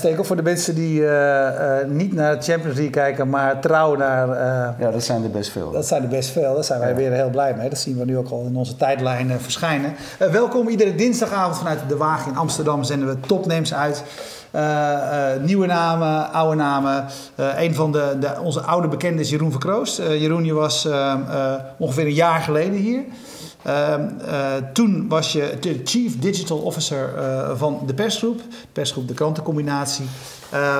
Ja, Stekel, voor de mensen die eh, eh, niet naar de Champions League kijken, maar trouw naar... eh, Ja, dat zijn er best veel. dat zijn er best veel. Daar zijn wij Ja. weer heel blij mee. Dat zien we nu ook al in onze tijdlijn verschijnen. Welkom iedere dinsdagavond vanuit De Waag in Amsterdam zenden we topnames uit. Nieuwe namen, oude namen. Eh, een van de, de, onze oude bekenden is Jeroen Verkroost. Jeroen, je was ongeveer een jaar geleden hier. Ehm, eh, toen was je de Chief Digital Officer eh, van de persgroep. De persgroep De Krantencombinatie. Eh,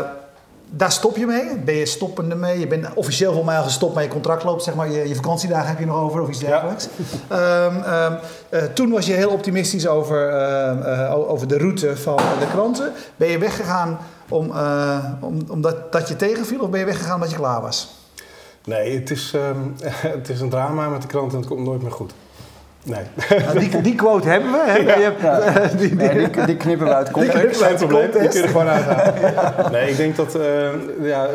daar stop je mee? Ben je stoppende mee? Je bent officieel voor mij al gestopt, maar je contract loopt, zeg maar, je, je vakantiedagen heb je nog over of iets dergelijks. Ehm, ehm, eh, toen was je heel optimistisch over, over de route van de kranten. Ben je weggegaan om, om, omdat dat je tegenviel of ben je weggegaan omdat je klaar was? Nee, het is, het is een drama met de krant en het komt nooit meer goed. Nee. Nou, die, die quote hebben we. Hè? Je hebt, Ja. eh, die- die- Nee, die, die knippen we uit context. Geen probleem, die context. kun je er gewoon uithalen. Nee, ik denk dat uh, ja,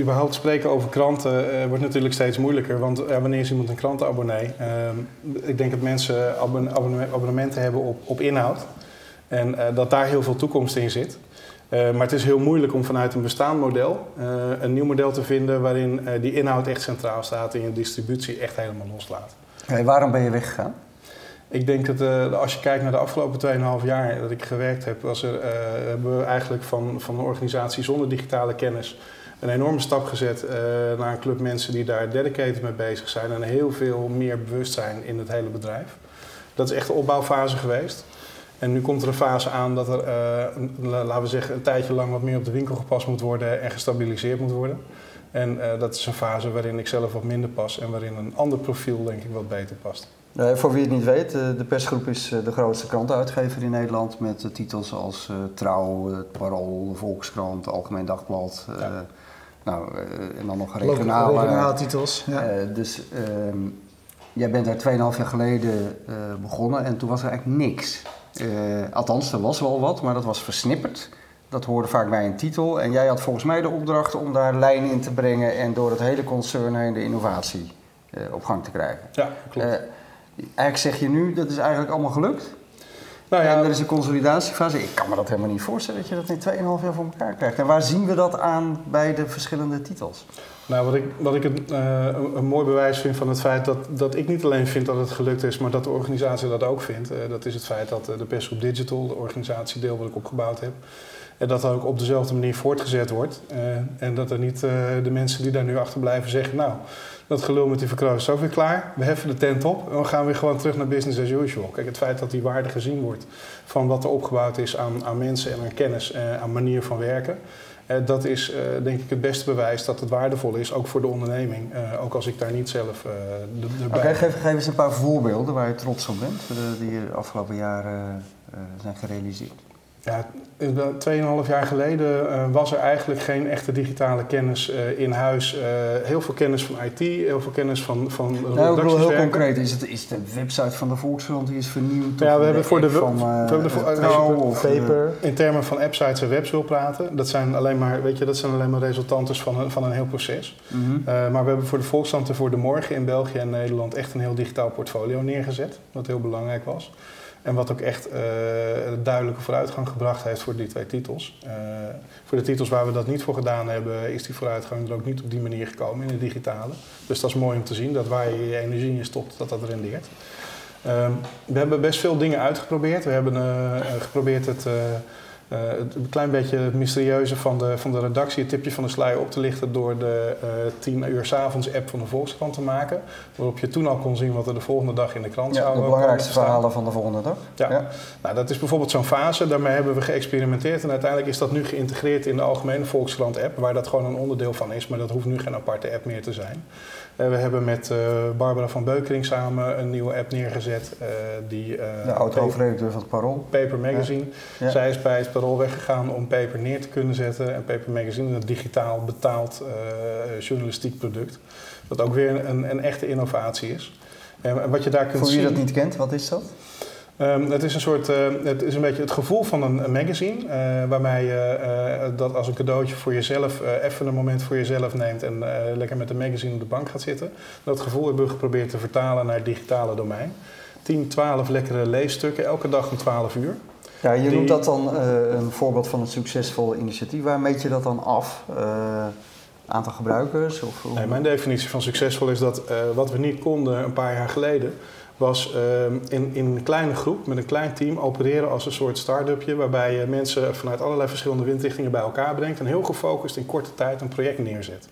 überhaupt spreken over kranten eh, wordt natuurlijk steeds moeilijker. Want ja, wanneer is iemand een krantenabonnee? Ehm, ik denk dat mensen abonne- abonne- abonnementen hebben op, op inhoud. En eh, dat daar heel veel toekomst in zit. Eh, maar het is heel moeilijk om vanuit een bestaand model eh, een nieuw model te vinden waarin eh, die inhoud echt centraal staat en je distributie echt helemaal loslaat. Hey, waarom ben je weggegaan? Ik denk dat eh, als je kijkt naar de afgelopen 2,5 jaar dat ik gewerkt heb, was er, eh, hebben we eigenlijk van, van een organisatie zonder digitale kennis een enorme stap gezet eh, naar een club mensen die daar dedicated mee bezig zijn en heel veel meer bewustzijn in het hele bedrijf. Dat is echt de opbouwfase geweest. En nu komt er een fase aan dat er, laten we zeggen, een tijdje lang wat meer op de winkel gepast moet worden en gestabiliseerd moet worden. En dat is een fase waarin ik zelf wat minder pas en waarin een ander profiel denk ik wat beter past. Eh, voor wie het niet weet, eh, de persgroep is eh, de grootste krantenuitgever in Nederland met titels als eh, Trouw, het Parool, Volkskrant, Algemeen Dagblad. Nou, en dan nog Regionale, regionale. titels. Ja. Dus ehm, jij bent daar 2,5 jaar geleden begonnen en toen was er eigenlijk niks. Althans, er was wel wat, maar dat was versnipperd. Dat hoorde vaak bij een titel. En jij had volgens mij de opdracht om daar lijn in te brengen en door het hele concern heen de innovatie op gang te krijgen. Ja, klopt. Eigenlijk zeg je nu, dat is eigenlijk allemaal gelukt. nou ja, En er is een consolidatiefase. Ik kan me dat helemaal niet voorstellen dat je dat in 2,5 jaar voor elkaar krijgt. En waar zien we dat aan bij de verschillende titels? Nou, wat ik, wat ik een, eh, een, mooi bewijs vind van het feit dat, dat ik niet alleen vind dat het gelukt is, maar dat de organisatie dat ook vindt. eh, dat is het feit dat eh, de Persgroep Digital, de organisatiedeel wat ik opgebouwd heb, en dat dat ook op dezelfde manier voortgezet wordt. En dat er niet de mensen die daar nu achter blijven zeggen, nou, dat gelul met die verkroos is ook weer klaar. We heffen de tent op en we gaan weer gewoon terug naar business as usual. Kijk, het feit dat die waarde gezien wordt van wat er opgebouwd is aan, aan mensen en aan kennis en aan manier van werken. Eh, dat is eh, denk ik het beste bewijs dat het waardevol is, ook voor de onderneming. Eh, ook als ik daar niet zelf Oké, erbij geef, geef eens een paar voorbeelden waar je trots op bent, die de afgelopen jaren zijn gerealiseerd. Ja, inderdaad, 2,5 jaar geleden eh, was er eigenlijk geen echte digitale kennis eh, in huis. Eh, heel veel kennis van IT, heel veel kennis van, van Nou, ik bedoel heel concreet, is, het, is de website van de Volkskrant die is vernieuwd? Ja, we hebben voor de van, we hebben of, Paper. In termen van appsites en webs wil praten, dat zijn alleen maar, weet je, dat zijn alleen maar resultanten van een, van een heel proces. mhm. Eh, maar we hebben voor de Volkskrant en voor de Morgen in België en Nederland echt een heel digitaal portfolio neergezet. Wat heel belangrijk was. En wat ook echt eh, duidelijke vooruitgang gebracht heeft voor die twee titels. Eh, voor de titels waar we dat niet voor gedaan hebben, is die vooruitgang er ook niet op die manier gekomen in het digitale. Dus dat is mooi om te zien, dat waar je je energie in stopt, dat dat rendeert. Ehm, we hebben best veel dingen uitgeprobeerd. We hebben eh, geprobeerd het een klein beetje het mysterieuze van de, van de redactie, het tipje van de sluier op te lichten door de eh 10 uur s avonds app van de Volkskrant te maken. Waarop je toen al kon zien wat er de volgende dag in de krant ja, zou de komen belangrijkste te staan. verhalen van de volgende dag. Ja. Nou, dat is bijvoorbeeld zo'n fase. Daarmee hebben we geëxperimenteerd. En uiteindelijk is dat nu geïntegreerd in de algemene Volkskrant-app, waar dat gewoon een onderdeel van is. Maar dat hoeft nu geen aparte app meer te zijn. Eh, we hebben met eh, Barbara van Beukering samen een nieuwe app neergezet. eh, die, De oud-hoofdredacteur van het Parool. Paper Magazine. Ja. Zij is bij het Parool weggegaan om Paper neer te kunnen zetten. En Paper Magazine is een digitaal betaald journalistiek product. Wat ook weer een, een echte innovatie is. En wat je daar kunt Voor wie zien... dat niet kent, wat is dat? Ehm, het is een soort, eh, het is een beetje het gevoel van een, een magazine, eh, waarmee je eh, dat als een cadeautje voor jezelf, eh, even een moment voor jezelf neemt en eh, lekker met een magazine op de bank gaat zitten. Dat gevoel hebben we geprobeerd te vertalen naar het digitale domein. 10, 12 lekkere leesstukken, elke dag om 12 uur. Ja, je Die- noemt dat dan eh, een voorbeeld van een succesvol initiatief. Waar meet je dat dan af? Eh, aantal gebruikers? Of, Nee, mijn definitie van succesvol is dat eh, wat we niet konden een paar jaar geleden, was ehm, in, in een kleine groep met een klein team opereren als een soort start-upje, waarbij je mensen vanuit allerlei verschillende windrichtingen bij elkaar brengt en heel gefocust in korte tijd een project neerzet.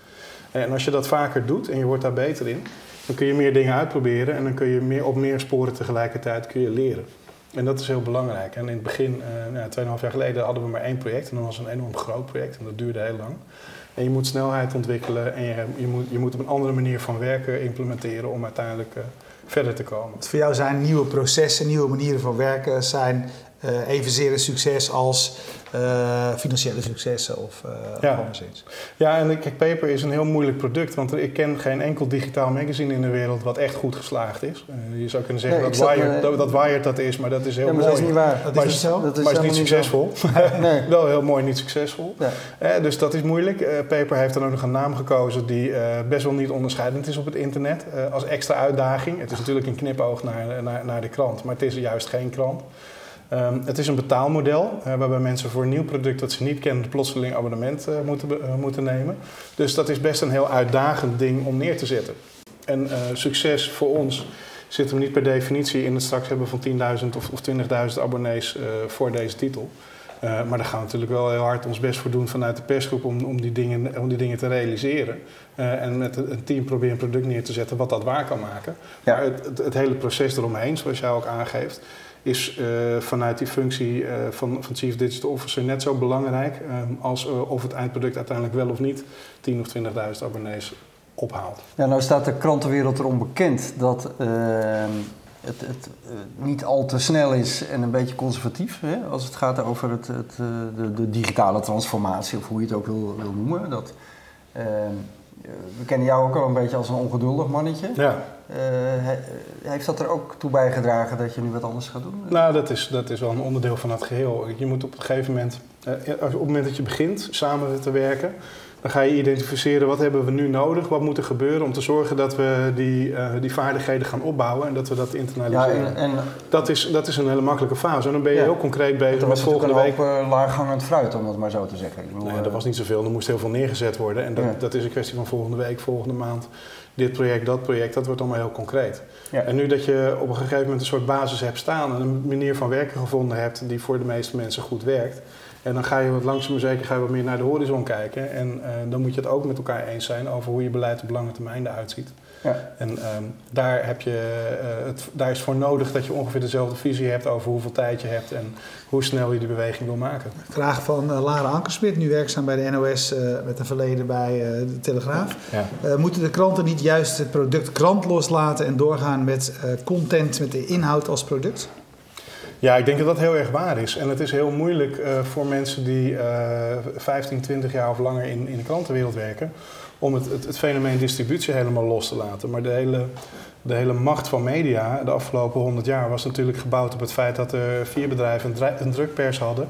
En als je dat vaker doet en je wordt daar beter in, dan kun je meer dingen uitproberen en dan kun je meer, op meer sporen tegelijkertijd kun je leren. En dat is heel belangrijk. En in het begin, eh nou, 2,5 jaar geleden, hadden we maar één project en dat was een enorm groot project en dat duurde heel lang. En je moet snelheid ontwikkelen en je, je, moet, je moet op een andere manier van werken implementeren om uiteindelijk eh, verder te komen. Voor jou zijn nieuwe processen, nieuwe manieren van werken, zijn eh, evenzeer een succes als eh, financiële successen of eh Ja. of anders iets. Ja, en kijk, Paper is een heel moeilijk product, want ik ken geen enkel digitaal magazine in de wereld wat echt goed geslaagd is. Je zou kunnen zeggen Nee, dat, Wired, dat, dat Wired dat is, maar dat is heel ja, maar mooi. dat is niet waar. Dat Maar is niet zo? Dat is maar is niet succesvol. Nee. Wel heel mooi, niet succesvol. Ja. Dus dat is moeilijk. Paper heeft dan ook nog een naam gekozen die best wel niet onderscheidend is op het internet. als extra uitdaging. Het is natuurlijk een knipoog naar, naar, naar de krant, maar het is juist geen krant. Ehm, het is een betaalmodel eh, waarbij mensen voor een nieuw product dat ze niet kennen, plotseling abonnement eh, moeten, eh, moeten nemen. Dus dat is best een heel uitdagend ding om neer te zetten. En succes voor ons zit hem niet per definitie in het straks hebben van 10.000 of, of 20.000 abonnees voor deze titel. Maar daar gaan we natuurlijk wel heel hard ons best voor doen vanuit de persgroep om, om, die, dingen, om die dingen te realiseren. En met een een team proberen een product neer te zetten wat dat waar kan maken. Ja. Maar het, het, het hele proces eromheen, zoals jij ook aangeeft, is eh, vanuit die functie eh, van, van Chief Digital Officer net zo belangrijk eh, als eh, of het eindproduct uiteindelijk wel of niet 10.000 of 20.000 abonnees ophaalt. Ja, nou staat de krantenwereld erom bekend dat ehm, het, het niet al te snel is en een beetje conservatief. Hè, als het gaat over het, het, de, de digitale transformatie, of hoe je het ook wil, wil noemen. Dat, ehm, eh, we kennen jou ook al een beetje als een ongeduldig mannetje. Ja, Eh, he- heeft dat er ook toe bijgedragen dat je nu wat anders gaat doen? nou dat is, dat is wel een onderdeel van het geheel. Je moet op een gegeven moment, eh, op het moment dat je begint samen te werken, dan ga je identificeren wat hebben we nu nodig, wat moet er gebeuren om te zorgen dat we die, eh, die vaardigheden gaan opbouwen en dat we dat ja, internaliseren. en, en dat, is, dat is een hele makkelijke fase. En dan ben je Ja. heel concreet bezig met was volgende week. hoop eh, laaghangend fruit, om het maar zo te zeggen. Ik bedoel, Nee, eh, dat was niet zoveel. Er moest heel veel neergezet worden. En dat, Ja. dat is een kwestie van volgende week, volgende maand. Dit project, dat project, dat wordt allemaal heel concreet. Ja. En nu dat je op een gegeven moment een soort basis hebt staan en een manier van werken gevonden hebt die voor de meeste mensen goed werkt. En dan ga je wat langzaam maar zeker ga je wat meer naar de horizon kijken. En eh, dan moet je het ook met elkaar eens zijn over hoe je beleid op lange termijn eruit ziet. Ja. En ehm, daar, heb je, eh, het, daar is voor nodig dat je ongeveer dezelfde visie hebt over hoeveel tijd je hebt en hoe snel je die beweging wil maken. Vraag van eh, Lara Ankersmit, nu werkzaam bij de NOS eh, met een verleden bij eh, de Telegraaf. Ja. Eh, moeten de kranten niet juist het product krant loslaten en doorgaan met eh, content, met de inhoud als product? Ja, ik denk dat dat heel erg waar is. En het is heel moeilijk eh, voor mensen die eh 15, 20 jaar of langer in, in de krantenwereld werken, om het, het, fenomeen distributie helemaal los te laten. Maar de hele, de hele macht van media de afgelopen 100 jaar was natuurlijk gebouwd op het feit dat er vier bedrijven een, drukpers hadden.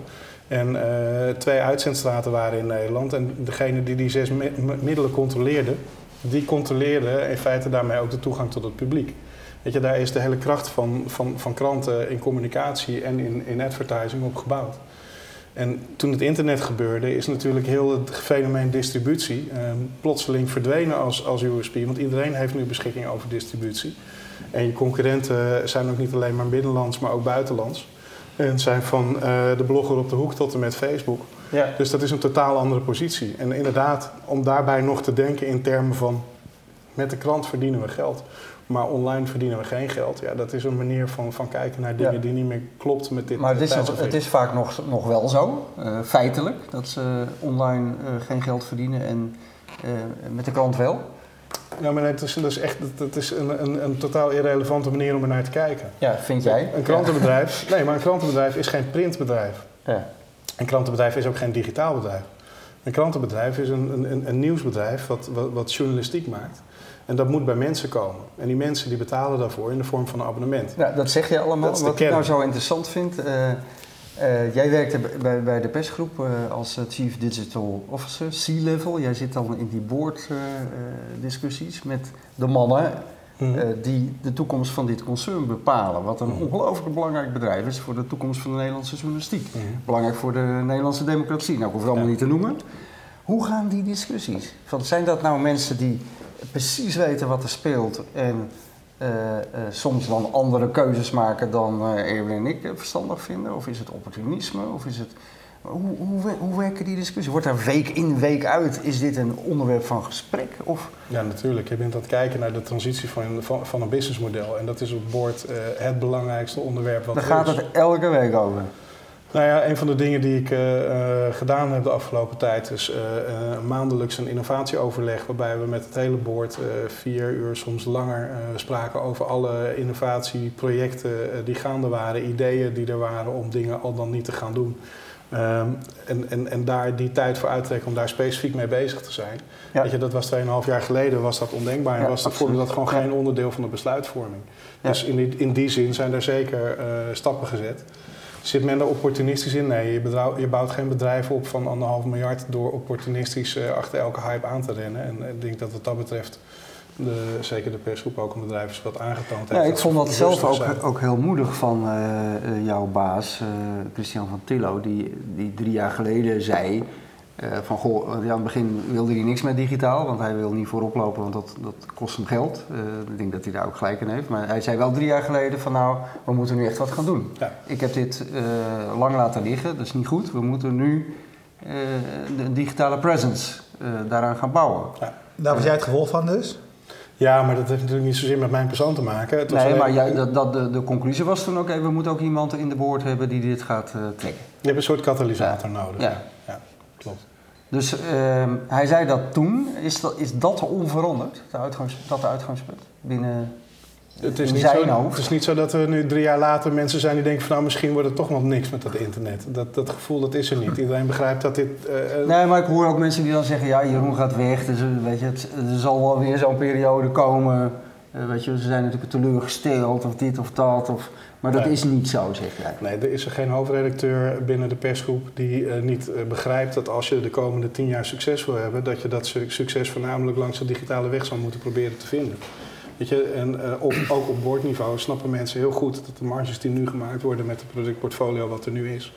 En eh, twee uitzendstraten waren in Nederland. En degene die die zes mi- mi- middelen controleerde, die controleerde in feite daarmee ook de toegang tot het publiek. Weet je, daar is de hele kracht van, van, van kranten in communicatie en in, in advertising op gebouwd. En toen het internet gebeurde, is natuurlijk heel het fenomeen distributie eh, plotseling verdwenen als, als USP. Want iedereen heeft nu beschikking over distributie. En je concurrenten zijn ook niet alleen maar binnenlands, maar ook buitenlands. En zijn van eh, de blogger op de hoek tot en met Facebook. Ja. Dus dat is een totaal andere positie. En inderdaad, om daarbij nog te denken in termen van... met de krant verdienen we geld, maar online verdienen we geen geld. Ja, dat is een manier van, van kijken naar dingen Ja. die niet meer klopt met dit Maar het is, nog, het is vaak nog, nog wel zo, eh, feitelijk, dat ze online eh, geen geld verdienen en eh, met de krant wel. Ja, maar het is, dat is echt dat is een, een, een totaal irrelevante manier om er naar te kijken. Ja, vind jij? Een krantenbedrijf, nee, maar een krantenbedrijf is geen printbedrijf. Ja. Een krantenbedrijf is ook geen digitaal bedrijf. Een krantenbedrijf is een, een- een, nieuwsbedrijf wat, wat, wat journalistiek maakt. En dat moet bij mensen komen. En die mensen die betalen daarvoor in de vorm van een abonnement. Ja, dat zeg je allemaal. Wat ik nou zo interessant vind. eh, eh, jij werkte bij, bij de persgroep eh, als Chief Digital Officer, C-level. Jij zit dan in die board eh, eh, discussies met de mannen Mhm. eh, die de toekomst van dit concern bepalen. Wat een ongelooflijk belangrijk bedrijf is voor de toekomst van de Nederlandse journalistiek. Mhm. Belangrijk voor de Nederlandse democratie. Nou, ik hoef het allemaal Ja. niet te noemen. Hoe gaan die discussies? Van, zijn dat nou mensen die precies weten wat er speelt en eh, eh, soms dan andere keuzes maken dan Erwin en ik verstandig vinden? Of is het opportunisme? Of is het... Hoe, hoe, we- hoe werken die discussies? Wordt daar week in, week uit, is dit een onderwerp van gesprek? Of, Ja, natuurlijk. Je bent aan het kijken naar de transitie van, van, van een businessmodel. En dat is op boord eh, het belangrijkste onderwerp wat daar gaat het elke week over. Nou ja, een van de dingen die ik eh, eh, gedaan heb de afgelopen tijd is maandelijks een innovatieoverleg. Waarbij we met het hele board eh, vier uur, soms langer, spraken over alle innovatieprojecten die gaande waren. Ideeën die er waren om dingen al dan niet te gaan doen. Ehm, en, en, en daar die tijd voor uittrekken om daar specifiek mee bezig te zijn. Ja. Weet je, dat was 2,5 jaar geleden was dat ondenkbaar. En Ja, was dat, absoluut. dat gewoon geen onderdeel van de besluitvorming. Ja. Dus in die, in die zin zijn er zeker eh, stappen gezet. Zit men er opportunistisch in? Nee, je, bedrouw- je bouwt geen bedrijf op van anderhalf miljard door opportunistisch eh, achter elke hype aan te rennen. En ik denk dat wat dat betreft de, zeker de persgroep ook een bedrijf is wat aangetoond heeft. Ja, ik vond dat zelf ook, ook heel moedig van eh, eh, jouw baas, eh, Christian van Tillo, die, die drie jaar geleden zei eh, van goh, aan het begin wilde hij niks met digitaal, want hij wil niet voorop lopen, want dat, dat kost hem geld. Eh, ik denk dat hij daar ook gelijk in heeft. Maar hij zei wel drie jaar geleden van nou, we moeten nu echt wat gaan doen. Ja. Ik heb dit eh, lang laten liggen, dat is niet goed. We moeten nu eh, de digitale presence eh, daaraan gaan bouwen. Daar was jij het gevolg van dus? Ja, maar dat heeft natuurlijk niet zozeer met mijn persoon te maken. Het Nee, alleen- maar dat, dat, de, de conclusie was toen ook, okay, we moeten ook iemand in de boord hebben die dit gaat eh, trekken. Je hebt een soort katalysator nodig. Ja. ja, klopt. Dus ehm, hij zei dat toen. Is dat, is dat onveranderd, de uitgangs, dat de uitgangspunt? Binnen Het is, niet zijn zo, het is niet zo dat er nu drie jaar later mensen zijn die denken van nou misschien wordt het toch wel niks met dat internet. Dat, dat gevoel dat is er niet. Iedereen begrijpt dat dit... eh, eh, Nee, maar ik hoor ook mensen die dan zeggen, ja, Jeroen gaat weg. Dus, eh, weet je, het, er zal wel weer zo'n periode komen. Weet je, ze zijn natuurlijk teleurgesteld of dit of dat. Of, maar dat Nee. is niet zo, zeg jij. Nee, er is er geen hoofdredacteur binnen de persgroep die niet begrijpt dat als je de komende tien jaar succes wil hebben, dat je dat su- succes voornamelijk langs de digitale weg zou moeten proberen te vinden. Weet je, en eh, op, ook op boordniveau snappen mensen heel goed dat de marges die nu gemaakt worden met het productportfolio wat er nu is,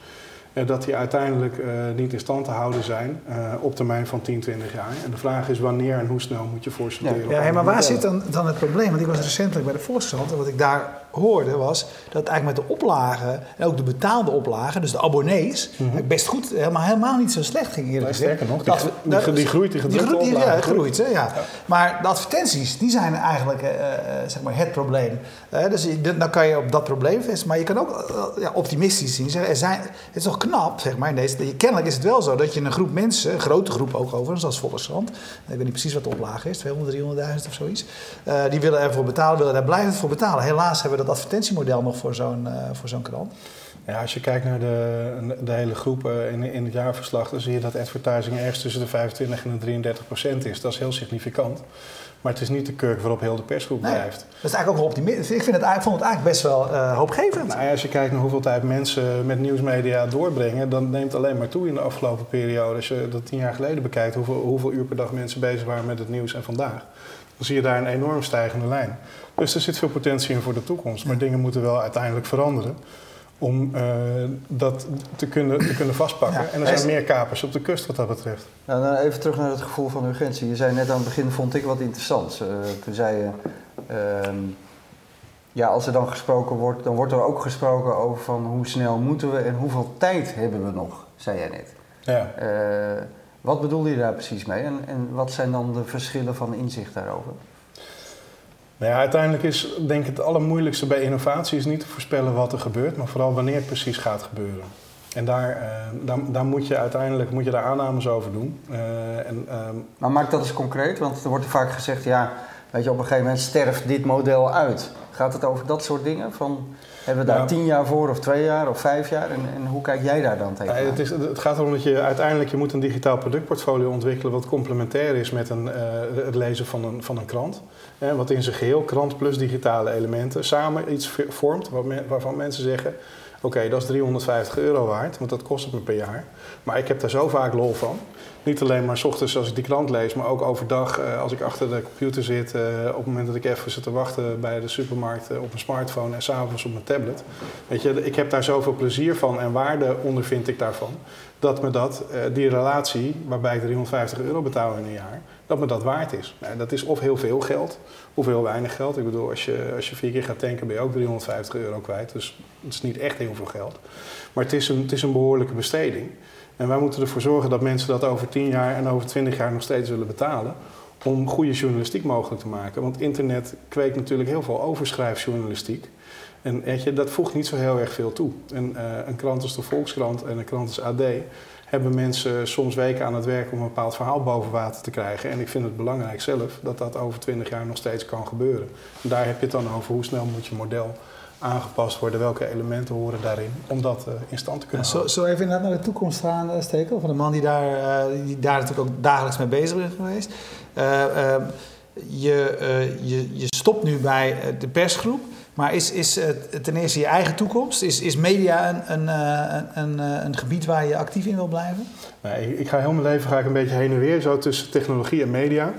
eh, dat die uiteindelijk eh, niet in stand te houden zijn op termijn van 10, 20 jaar. En de vraag is wanneer en hoe snel moet je voor sorteren. Ja. Ja, maar waar zit dan, dan het probleem? Want ik was recentelijk bij de Volkskrant en wat ik daar hoorde was dat eigenlijk met de oplagen en ook de betaalde oplagen, dus de abonnees, eigenlijk best goed, helemaal, helemaal niet zo slecht ging eerlijk gezegd. sterker nog, die, Dat- die, dat- die groeit, die gedrukte groeit, die- ja, groeit. groeit. Hè, ja. Maar de advertenties, die zijn eigenlijk eh, eh, zeg maar het probleem. Eh, dus dan kan je op dat probleem vestigen. Maar je kan ook ja, optimistisch zien. Er zijn, het is toch knap, zeg maar. In deze, kennelijk is het wel zo dat je een groep mensen, een grote groep ook overigens, zoals Volkskrant. Ik weet niet precies wat de oplage is, 200, 300.000 of zoiets. die willen ervoor betalen, willen daar blijvend voor betalen. Helaas hebben we dat advertentiemodel nog voor zo'n eh, voor zo'n krant. Ja, als je kijkt naar de, de hele groep in, in het jaarverslag, dan zie je dat advertising ergens tussen de 25 en de 33 procent is. Dat is heel significant. Maar het is niet de kurk waarop heel de persgroep Nee. blijft. Dat is eigenlijk ook wel optimistisch. Ik vind het, eigenlijk- vond het eigenlijk best wel eh, hoopgevend. Nou, als je kijkt naar hoeveel tijd mensen met nieuwsmedia doorbrengen, dan neemt alleen maar toe in de afgelopen periode. Als je dat tien jaar geleden bekijkt, hoeveel, hoeveel uur per dag mensen bezig waren met het nieuws en vandaag. Dan zie je daar een enorm stijgende lijn. Dus er zit veel potentie in voor de toekomst. Maar dingen moeten wel uiteindelijk veranderen om eh, dat te kunnen, te kunnen vastpakken. Ja. En er zijn meer kapers op de kust wat dat betreft. Nou, dan even terug naar het gevoel van urgentie. Je zei net aan het begin, vond ik wat interessants. Eh, toen zei je, ehm, ja, als er dan gesproken wordt, dan wordt er ook gesproken over van hoe snel moeten we en hoeveel tijd hebben we nog, zei jij net. Ja. Eh, wat bedoelde je daar precies mee en, en wat zijn dan de verschillen van inzicht daarover? Nou ja, uiteindelijk is denk ik het allermoeilijkste bij innovatie is niet te voorspellen wat er gebeurt, maar vooral wanneer het precies gaat gebeuren. En daar, eh, daar, moet je uiteindelijk moet je daar aannames over doen. Eh, en, ehm, Maar maak dat eens concreet, want er wordt vaak gezegd, ja, weet je, op een gegeven moment sterft dit model uit. Gaat het over dat soort dingen? Van, hebben we daar tien jaar voor of twee jaar of vijf jaar? En, en hoe kijk jij daar dan tegen? Het, is, het gaat erom dat je uiteindelijk je moet een digitaal productportfolio ontwikkelen wat complementair is met een, eh, het lezen van een, van een krant. Hè, wat in zijn geheel, krant plus digitale elementen, samen iets vormt waar waarvan mensen zeggen, Oké, dat is 350 euro waard, want dat kost het me per jaar. Maar ik heb daar zo vaak lol van. Niet alleen maar s ochtends als ik die krant lees, maar ook overdag eh, als ik achter de computer zit. eh, op het moment dat ik even zit te wachten bij de supermarkt eh, op mijn smartphone en s'avonds op mijn tablet. Weet je, ik heb daar zoveel plezier van en waarde ondervind ik daarvan. Dat me dat, die relatie waarbij ik 350 euro betaal in een jaar, dat me dat waard is. Nou, dat is of heel veel geld of heel weinig geld. Ik bedoel, als je, als je vier keer gaat tanken ben je ook 350 euro kwijt. Dus het is niet echt heel veel geld. Maar het is een, het is een behoorlijke besteding. En wij moeten ervoor zorgen dat mensen dat over 10 jaar en over 20 jaar nog steeds willen betalen. Om goede journalistiek mogelijk te maken. Want internet kweekt natuurlijk heel veel overschrijfjournalistiek. En dat voegt niet zo heel erg veel toe. En, eh, een krant als de Volkskrant en een krant als AD hebben mensen soms weken aan het werk om een bepaald verhaal boven water te krijgen. En ik vind het belangrijk zelf dat dat over 20 jaar nog steeds kan gebeuren. En daar heb je het dan over hoe snel moet je model aangepast worden, welke elementen horen daarin, om dat eh, in stand te kunnen Zo, houden. zo even inderdaad naar de toekomst gaan eh, steken. Van de man die daar, eh, die daar natuurlijk ook dagelijks mee bezig is geweest. Je, je, je stopt nu bij de persgroep. Maar is, is ten eerste je eigen toekomst? Is, is media een, een, een, een, een gebied waar je actief in wil blijven? Nee, ik, ik ga heel mijn leven ga ik een beetje heen en weer, zo tussen technologie en media.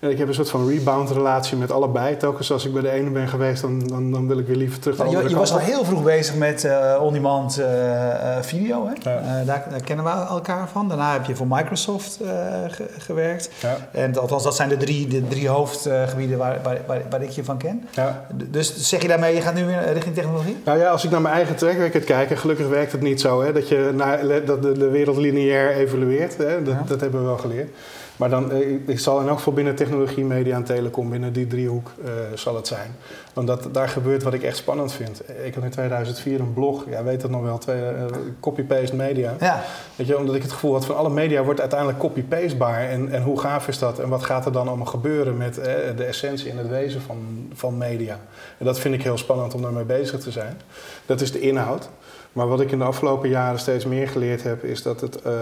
En ik heb een soort van rebound relatie met allebei. Telkens als ik bij de ene ben geweest, dan, dan, dan wil ik weer liever terug naar de je, andere je was kant al heel vroeg bezig met eh on-demand eh, eh, video. Hè? Ja. Eh, daar, daar kennen we elkaar van. Daarna heb je voor Microsoft eh, ge- gewerkt. Ja, En althans, dat zijn de drie, de drie hoofdgebieden waar, waar, waar, waar ik je van ken. ja. Dus zeg je daarmee, je gaat nu weer richting technologie? Nou ja, als ik naar mijn eigen track record kijk, en gelukkig werkt het niet zo, hè, dat, je naar, dat de, de wereld lineair evolueert. Hè, dat, Ja. dat hebben we wel geleerd. Maar dan, eh, ik- ik zal in elk geval binnen technologie, media en telecom, binnen die driehoek eh, zal het zijn. Want dat, daar gebeurt wat ik echt spannend vind. Ik had in 2004 een blog, ja, weet dat nog wel, twee, eh, copy-paste media. Ja, Weet je, omdat ik het gevoel had van alle media wordt uiteindelijk copy-pastebaar. En, en hoe gaaf is dat? En wat gaat er dan allemaal gebeuren met eh, de essentie en het wezen van, van media? En dat vind ik heel spannend om daarmee bezig te zijn. Dat is de inhoud. Maar wat ik in de afgelopen jaren steeds meer geleerd heb, is dat het eh,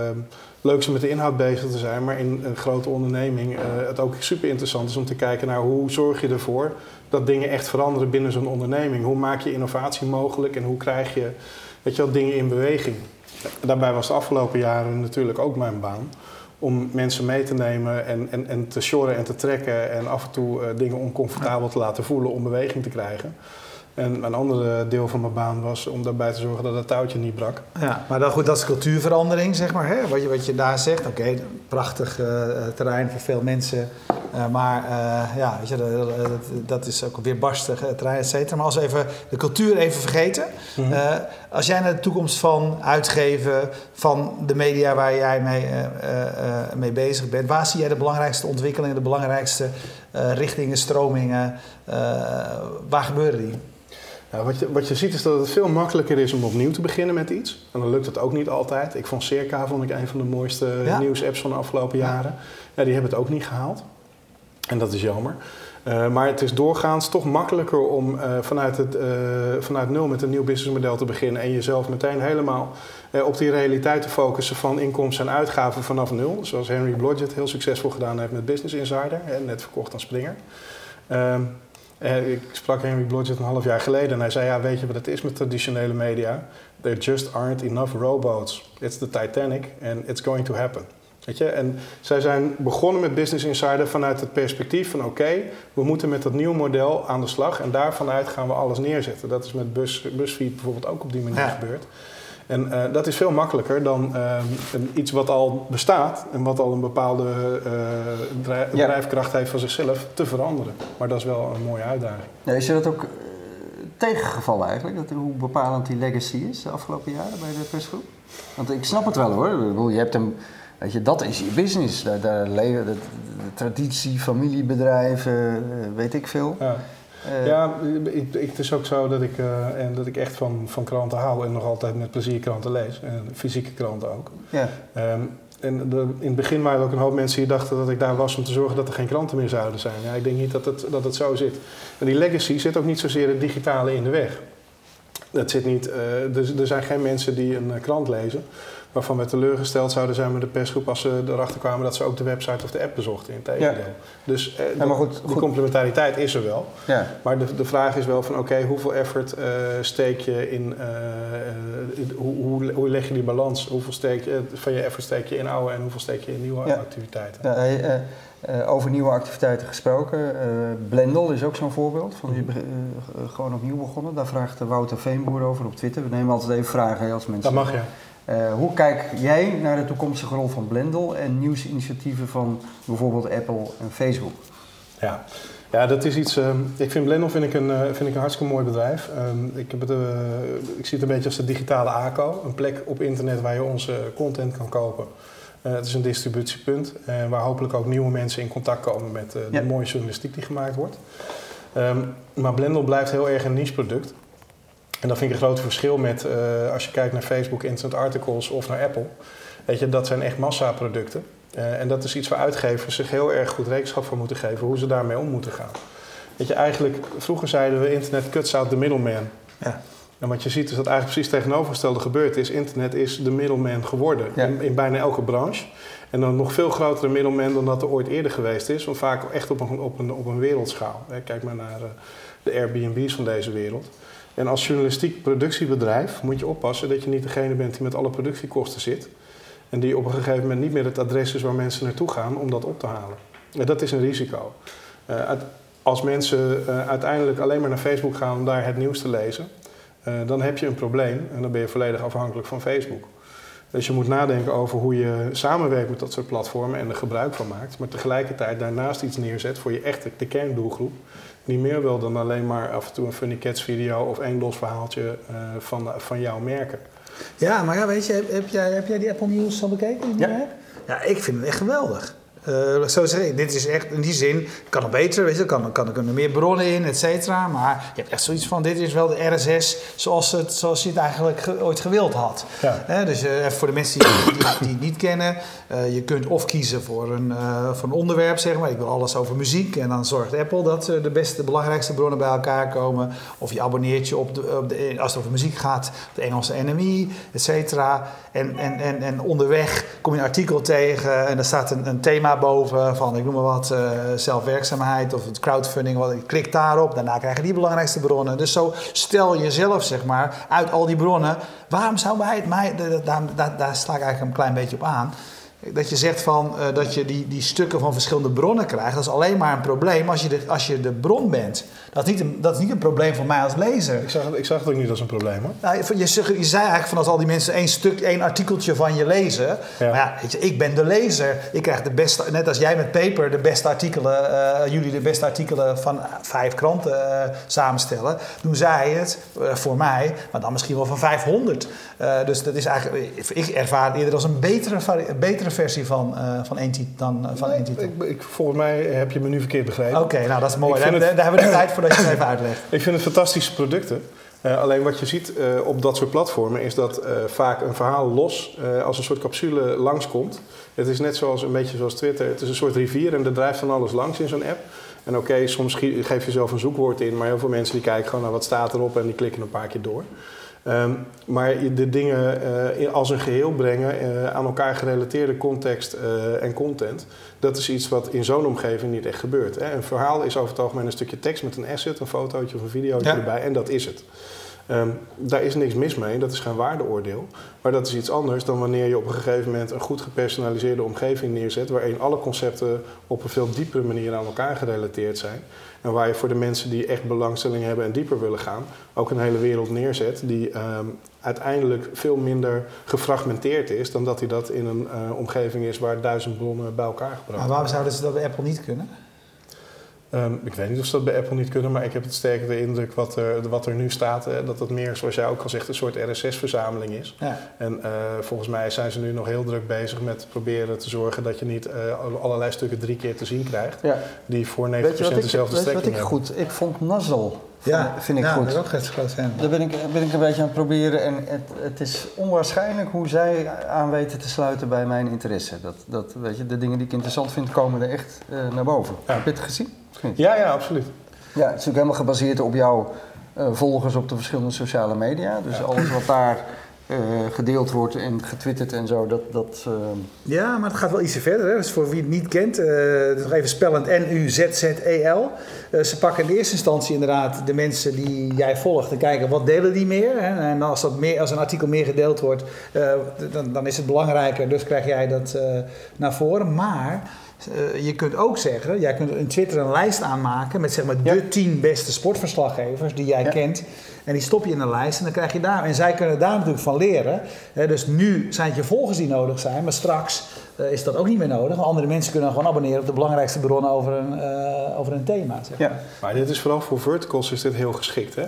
leuk is om met de inhoud bezig te zijn. Maar in een grote onderneming eh, het ook super interessant is om te kijken naar hoe zorg je ervoor dat dingen echt veranderen binnen zo'n onderneming. Hoe maak je innovatie mogelijk en hoe krijg je weet je wel, dingen in beweging? Daarbij was de afgelopen jaren natuurlijk ook mijn baan. Om mensen mee te nemen en, en, en te sjorren en te trekken. En af en toe eh, dingen oncomfortabel te laten voelen om beweging te krijgen. En een ander deel van mijn baan was om daarbij te zorgen dat het touwtje niet brak. ja. maar dan goed, dat is cultuurverandering, zeg maar. Hè? Wat, je, wat je daar zegt, oké, prachtig eh, terrein voor veel mensen. Eh, maar eh, ja, weet je, dat, is ook weer barstig eh, terrein, et cetera. Maar als we even de cultuur even vergeten. Mhm. Als jij naar de toekomst van uitgeven, van de media waar jij mee, mee bezig bent, waar zie jij de belangrijkste ontwikkelingen, de belangrijkste richtingen, stromingen? waar gebeuren die? Ja, wat, je, wat je ziet is dat het veel makkelijker is om opnieuw te beginnen met iets. En dan lukt het ook niet altijd. Ik vond Circa vond ik een van de mooiste Ja. nieuwsapps van de afgelopen Ja. jaren. Ja, die hebben het ook niet gehaald. En dat is jammer. Eh, maar het is doorgaans toch makkelijker om eh, vanuit, het, eh, vanuit nul met een nieuw businessmodel te beginnen. En jezelf meteen helemaal op die realiteit te focussen van inkomsten en uitgaven vanaf nul. Zoals Henry Blodgett heel succesvol gedaan heeft met Business Insider. Hè, net verkocht aan Springer. Ehm, eh, ik sprak Henry Blodgett een half jaar geleden en hij zei: Ja, weet je wat het is met traditionele media? There just aren't enough rowboats. It's the Titanic and it's going to happen. Weet je? En zij zijn begonnen met Business Insider vanuit het perspectief van: oké, we moeten met dat nieuwe model aan de slag en daarvanuit gaan we alles neerzetten. Dat is met Bus, BuzzFeed bijvoorbeeld ook op die manier Ja. gebeurd. En eh, dat is veel makkelijker dan ehm, een, iets wat al bestaat en wat al een bepaalde drijf- Ja. drijfkracht heeft van zichzelf te veranderen. Maar dat is wel een mooie uitdaging. Ja, is je dat ook eh, tegengevallen eigenlijk? Dat, hoe bepalend die legacy is de afgelopen jaren bij de persgroep? Want ik snap het wel hoor. Je hebt hem, weet je, dat is je business. Daar, daar leven de, de traditie, familiebedrijven, eh, weet ik veel. Ja, Eh, ja ik, ik- het is ook zo dat ik, eh, en dat ik echt van, van kranten hou en nog altijd met plezier kranten lees. En fysieke kranten ook. ja. Ehm, en de- in het begin waren er ook een hoop mensen die dachten dat ik daar was om te zorgen dat er geen kranten meer zouden zijn. Ja, ik denk niet dat het, dat het zo zit. En die legacy zit ook niet zozeer het digitale in de weg. Dat zit niet, eh, er, er zijn geen mensen die een eh, krant lezen. waarvan we teleurgesteld zouden zijn met de persgroep als ze erachter kwamen dat ze ook de website of de app bezochten. In tegendeel. Ja. Dus eh, Ja, maar goed, die goed. complementariteit is er wel. Ja. Maar de, de vraag is wel van oké, hoeveel effort steek je in, in- hoe, hoe, hoe leg je die balans? Hoeveel steek je, van je effort steek je in oude en hoeveel steek je in nieuwe Ja. activiteiten? Ja, eh, over nieuwe activiteiten gesproken. eh Blendel is ook zo'n voorbeeld. Van, eh, eh, gewoon opnieuw begonnen. Daar vraagt Wouter Veenboer over op Twitter. We nemen altijd even vragen hè, als mensen. Dat mag. Eh, hoe kijk jij naar de toekomstige rol van Blendel en nieuwsinitiatieven van bijvoorbeeld Apple en Facebook? Ja. Ja, dat is iets. ehm, ik vind Blendel vind ik een, vind ik een hartstikke mooi bedrijf. Ehm, ik, heb het, ik zie het een beetje als de digitale ACO. Een plek op internet waar je onze content kan kopen. Eh, het is een distributiepunt eh, waar hopelijk ook nieuwe mensen in contact komen met eh, Ja. de mooie journalistiek die gemaakt wordt. Ehm, maar Blendel blijft heel erg een niche product. En dat vind ik een groot verschil met als je kijkt naar Facebook Instant Articles of naar Apple. Weet je, dat zijn echt massaproducten. En dat is iets waar uitgevers zich heel erg goed rekenschap van moeten geven hoe ze daarmee om moeten gaan. Weet je, eigenlijk, vroeger zeiden we internet cuts out the middleman. Ja. En wat je ziet is dat eigenlijk precies tegenovergestelde gebeurd is. Internet is de middleman geworden Ja. in, in bijna elke branche. En dan nog veel grotere middleman dan dat er ooit eerder geweest is. Want vaak echt op een, op een, op een wereldschaal. Kijk maar naar eh, de Airbnb's van deze wereld. En als journalistiek productiebedrijf moet je oppassen dat je niet degene bent die met alle productiekosten zit. En die op een gegeven moment niet meer het adres is waar mensen naartoe gaan om dat op te halen. En dat is een risico. Eh, als mensen eh, uiteindelijk alleen maar naar Facebook gaan om daar het nieuws te lezen, dan heb je een probleem en dan ben je volledig afhankelijk van Facebook. Dus je moet nadenken over hoe je samenwerkt met dat soort platformen en er gebruik van maakt, maar tegelijkertijd daarnaast iets neerzet voor je echte de kerndoelgroep. Die meer wil dan alleen maar af en toe een Funny Cats video of één los verhaaltje eh, van, van jouw merken. Ja, maar ja, weet je, heb, heb jij, heb jij die Apple News al bekeken? die Ja. Ja, ik vind het echt geweldig. Eh, zo zeg ik, dit is echt in die zin, kan nog beter, weet je, kan, kan, kunnen er meer bronnen in, et cetera. Maar je hebt echt zoiets van, dit is wel de RSS zoals, het, zoals je het eigenlijk ge- ooit gewild had. Ja. Dus eh, even voor de mensen die, die, die het niet kennen, eh, je kunt of kiezen voor een, voor een onderwerp, zeg maar. Ik wil alles over muziek en dan zorgt Apple dat de beste, de belangrijkste bronnen bij elkaar komen. Of je abonneert je op, de, op de, als het over muziek gaat, op de Engelse NME, et cetera. En, en, en, en onderweg kom je een artikel tegen en er staat een, een thema boven van, ik noem maar wat, eh, zelfwerkzaamheid of het crowdfunding. Wat, klik daarop, daarna krijg je die belangrijkste bronnen. Dus zo stel jezelf, zeg maar, uit al die bronnen. Waarom zou wij het mij, daar, daar, daar sla ik eigenlijk een klein beetje op aan. Dat je zegt van, eh, dat je die, die stukken van verschillende bronnen krijgt. Dat is alleen maar een probleem als je de, als je de bron bent. Dat is, niet een, dat is niet een probleem voor mij als lezer. Ik zag, het, ik zag het ook niet als een probleem hoor. Nou, je, je, zei eigenlijk van als al die mensen één stuk, één artikeltje van je lezen. Ja. Maar ja, weet je, ik ben de lezer. Ik krijg de beste, net als jij met Paper, de beste artikelen, eh, jullie de beste artikelen van vijf kranten eh, samenstellen. Doen zij het eh, voor mij, maar dan misschien wel van 500. Eh, dus dat is eigenlijk, ik ervaar het eerder als een betere, een betere versie van, eh, van één titel dan eh, van één titel. Ik, ik, volgens mij heb je me nu verkeerd begrepen. Oké, nou dat is mooi. Daar, hebben we de tijd voor dat je het even uitlegt. Ik vind het fantastische producten. Eh, alleen wat je ziet op dat soort platformen is dat vaak een verhaal los als een soort capsule langskomt. Het is net zoals een beetje zoals Twitter. Het is een soort rivier en er drijft van alles langs in zo'n app. En oké, soms geef je zelf een zoekwoord in, maar heel veel mensen die kijken gewoon naar wat staat erop en die klikken een paar keer door. Ehm, maar de dingen eh, als een geheel brengen, eh, aan elkaar gerelateerde context eh, en content, dat is iets wat in zo'n omgeving niet echt gebeurt. Hè. Een verhaal is over het algemeen een stukje tekst met een asset, een fotootje of een videootje Ja. erbij en dat is het. Ehm, daar is niks mis mee, dat is geen waardeoordeel. Maar dat is iets anders dan wanneer je op een gegeven moment een goed gepersonaliseerde omgeving neerzet, waarin alle concepten op een veel diepere manier aan elkaar gerelateerd zijn. En waar je voor de mensen die echt belangstelling hebben en dieper willen gaan, ook een hele wereld neerzet die ehm, uiteindelijk veel minder gefragmenteerd is dan dat hij dat in een eh, omgeving is waar duizend bronnen bij elkaar gebracht Maar worden. waarom zouden ze dat bij Apple niet kunnen? Ehm, ik weet niet of ze dat bij Apple niet kunnen, maar ik heb het sterker de indruk wat er, wat er nu staat, hè, dat het meer, zoals jij ook al zegt, een soort RSS-verzameling is. Ja. En eh, volgens mij zijn ze nu nog heel druk bezig met proberen te zorgen dat je niet eh, allerlei stukken drie keer te zien krijgt, Ja. die voor 90% Weet je wat ik, dezelfde weet je wat strekking ik hebben. goed? Ik vond Nuzzle vind ik ja, goed. daar ben ik ook. Daar ben ik, ben ik een beetje aan het proberen en het, het is onwaarschijnlijk hoe zij aan weten te sluiten bij mijn interesse. Dat, dat, weet je, de dingen die ik interessant vind komen er echt eh, naar boven. Ja. Heb je het gezien? Ja, ja, absoluut. Ja, het is natuurlijk helemaal gebaseerd op jouw eh, volgers op de verschillende sociale media. Dus alles wat daar eh, gedeeld wordt en getwitterd en zo. Dat, dat, eh, Ja, maar het gaat wel ietsje verder. Hè. Dus voor wie het niet kent, is nog even spellend N-U-Z-Z-E-L. Ze pakken in eerste instantie inderdaad de mensen die jij volgt en kijken wat delen die meer. Hè. En als, dat meer, als een artikel meer gedeeld wordt, dan, dan is het belangrijker. Dus krijg jij dat naar voren. Maar eh, je kunt ook zeggen, jij kunt in Twitter een lijst aanmaken met zeg maar Ja. de tien beste sportverslaggevers die jij Ja. kent. En die stop je in een lijst en dan krijg je daar. En zij kunnen daar natuurlijk van leren. Hè, dus nu zijn het je volgers die nodig zijn, maar straks eh, is dat ook niet meer nodig. Want andere mensen kunnen gewoon abonneren op de belangrijkste bronnen over een, eh, over een thema. Zeg maar. ja. Maar dit is vooral voor verticals is dit heel geschikt. Hè?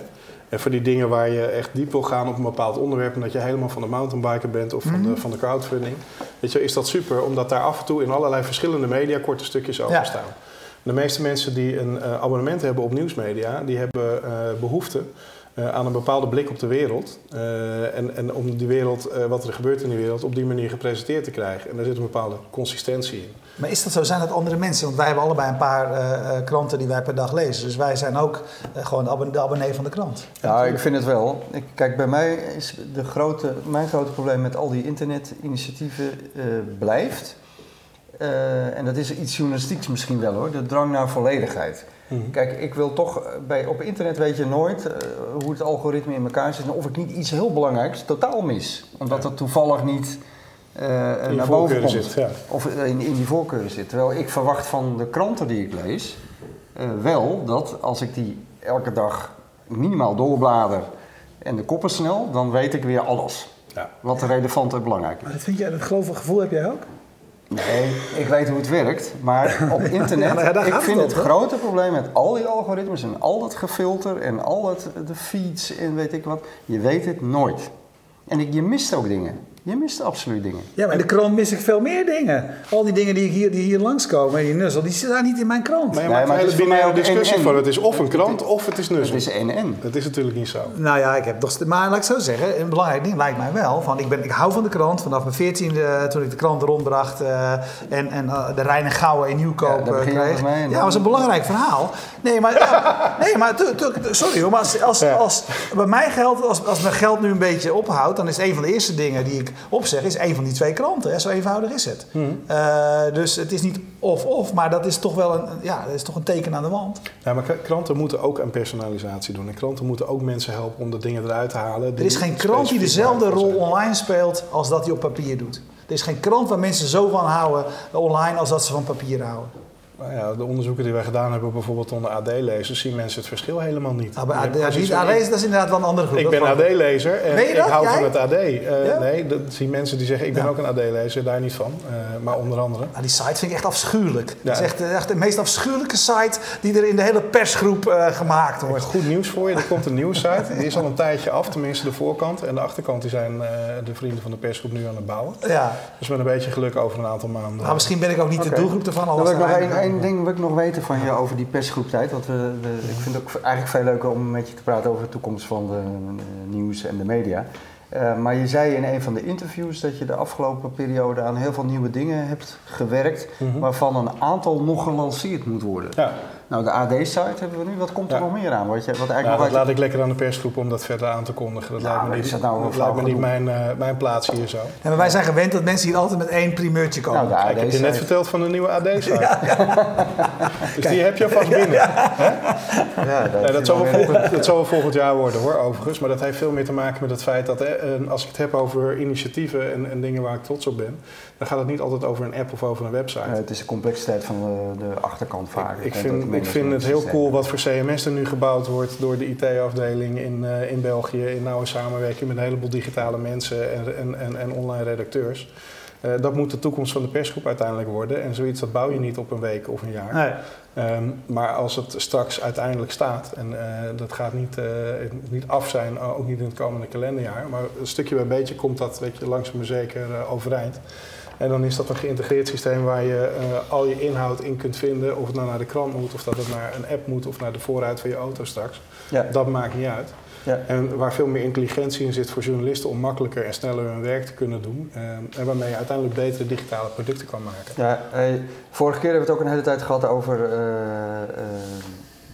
En voor die dingen waar je echt diep wil gaan op een bepaald onderwerp... en dat je helemaal van de mountainbiker bent of van, Mhm. de, van de crowdfunding... Weet je, is dat super, omdat daar af en toe in allerlei verschillende media korte stukjes over Ja. staan. De meeste mensen die een eh, abonnement hebben op nieuwsmedia... die hebben eh, behoefte eh, aan een bepaalde blik op de wereld. eh, en, en om die wereld, eh, wat er gebeurt in die wereld, op die manier gepresenteerd te krijgen. En daar zit een bepaalde consistentie in. Maar is dat zo? Zijn dat andere mensen? Want wij hebben allebei een paar eh, eh, kranten die wij per dag lezen. Dus wij zijn ook gewoon de, abon- de abonnee van de krant. Ja, ik vind het wel. Ik, kijk, bij mij is de grote, mijn grote probleem met al die internetinitiatieven eh, blijft. Eh, en dat is iets journalistieks misschien wel hoor, de drang naar volledigheid. Kijk, ik wil toch, eh, bij, op internet weet je nooit eh, hoe het algoritme in elkaar zit en of ik niet iets heel belangrijks totaal mis. Omdat dat toevallig niet eh, In je naar boven komt. zit, ja. Of in, in die voorkeuren zit. Terwijl ik verwacht van de kranten die ik lees eh, wel dat als ik die elke dag minimaal doorblader en de koppen snel, dan weet ik weer alles. Ja. Wat relevant en belangrijk is. Maar dat vind jij, dat geloof gevoel heb jij ook? Nee, ik weet hoe het werkt, maar op internet, Ja, nou ja, daar ik vind het grote probleem met al die algoritmes en al dat gefilter en al dat, de feeds en weet ik wat, je weet het nooit. En ik, je mist ook dingen. Je mist absoluut dingen. Ja, maar in de krant mis ik veel meer dingen. Al die dingen die hier, die hier langskomen, en die nuzzel, die staan niet in mijn krant. Maar Nee, maar een het is voor mij ook discussie van het is of een krant of het is Het nuzzel. is en-en. Dat is natuurlijk niet zo. Nou ja, ik heb toch. Maar laat ik zo zeggen, een belangrijk ding lijkt mij wel. Van, ik, ben, ik hou van de krant. Vanaf mijn veertiende, toen ik de krant rondbracht eh, en, en eh, de Rijn en Gouwen in Nieuwkoop Ja, daar eh, kreeg. en Ja, dat was een belangrijk verhaal. Nee, maar, ja, nee, maar sorry hoor, maar als, als, Ja. als bij mij geldt, als, als mijn geld nu een beetje ophoudt, dan is een van de eerste dingen die ik opzeg, is een van die twee kranten. Hè? Zo eenvoudig is het. Eh, dus het is niet of-of, maar dat is toch wel een, ja, dat is toch een teken aan de wand. Ja, maar kranten moeten ook aan personalisatie doen. En kranten moeten ook mensen helpen om de dingen eruit te halen. Er is geen krant die dezelfde rol online speelt als dat hij op papier doet. Er is geen krant waar mensen zo van houden online als dat ze van papier houden. Nou ja, de onderzoeken die wij gedaan hebben, bijvoorbeeld onder AD-lezers, zien mensen het verschil helemaal niet. Ah, AD, ja, AD, dat is inderdaad wel een andere groep. Ik dat ben. AD-lezer en ik dat? hou Jij? van het AD. Eh, Ja? Nee, dat zien mensen die zeggen ik ben ook een AD-lezer, daar niet van. Eh, maar onder andere. Ah, die site vind ik echt afschuwelijk. Het is echt, eh, echt de meest afschuwelijke site die er in de hele persgroep eh, gemaakt wordt. Goed nieuws voor je, er komt een nieuwe site. Die is al een tijdje af, tenminste de voorkant. En de achterkant die zijn eh, de vrienden van de persgroep nu aan het bouwen. Ja. Dus met een beetje geluk over een aantal maanden. Maar misschien ben ik ook niet de doelgroep ervan. al Één, ding wil ik nog weten van je over die persgroeptijd. Want we, we- ik vind het ook eigenlijk veel leuker om met je te praten over de toekomst van de, eh, nieuws en de media. Eh, maar je zei in een van de interviews dat je de afgelopen periode aan heel veel nieuwe dingen hebt gewerkt, Mhm. waarvan een aantal nog gelanceerd moet worden. Ja, Nou, de AD-site hebben we nu. Wat komt er Ja. nog meer aan? Wat, je, wat nou, eigenlijk dat nog uit- laat ik lekker aan de persgroep om dat verder aan te kondigen. Dat Ja, lijkt me niet, is dat nou dat lijkt me niet mijn, eh, mijn plaats hier zo. Ja, maar wij zijn gewend dat mensen hier altijd met één primeurtje komen. Nou, de Ik heb je net verteld van de nieuwe AD-site. dus die heb je alvast binnen. Ja, dat, Nee, dat, is zal volgend, dat zal wel volgend jaar worden hoor, overigens. Maar dat heeft veel meer te maken met het feit dat eh, als ik het heb over initiatieven en, en dingen waar ik trots op ben, dan gaat het niet altijd over een app of over een website. Eh, het is de complexiteit van de, de achterkant vaak. Ik vind, ik vind het heel cool wat voor CMS er nu gebouwd wordt door de IT-afdeling in, eh, in België. In nauwe samenwerking met een heleboel digitale mensen en, en, en, en online redacteurs. Eh, dat moet de toekomst van de persgroep uiteindelijk worden. En zoiets dat bouw je niet op een week of een jaar. Nee. Ehm, maar als het straks uiteindelijk staat, en eh, dat gaat niet, eh, niet af zijn, ook niet in het komende kalenderjaar, maar een stukje bij beetje komt dat weet je, langzaam maar zeker eh, overeind. En dan is dat een geïntegreerd systeem waar je eh, al je inhoud in kunt vinden, of het nou naar de krant moet, of dat het naar een app moet, of naar de voorruit van je auto straks. Ja. Dat maakt niet uit. Ja. En waar veel meer intelligentie in zit voor journalisten om makkelijker en sneller hun werk te kunnen doen. ehm, en waarmee je uiteindelijk betere digitale producten kan maken. Ja, eh, vorige keer hebben we het ook een hele tijd gehad over eh, eh,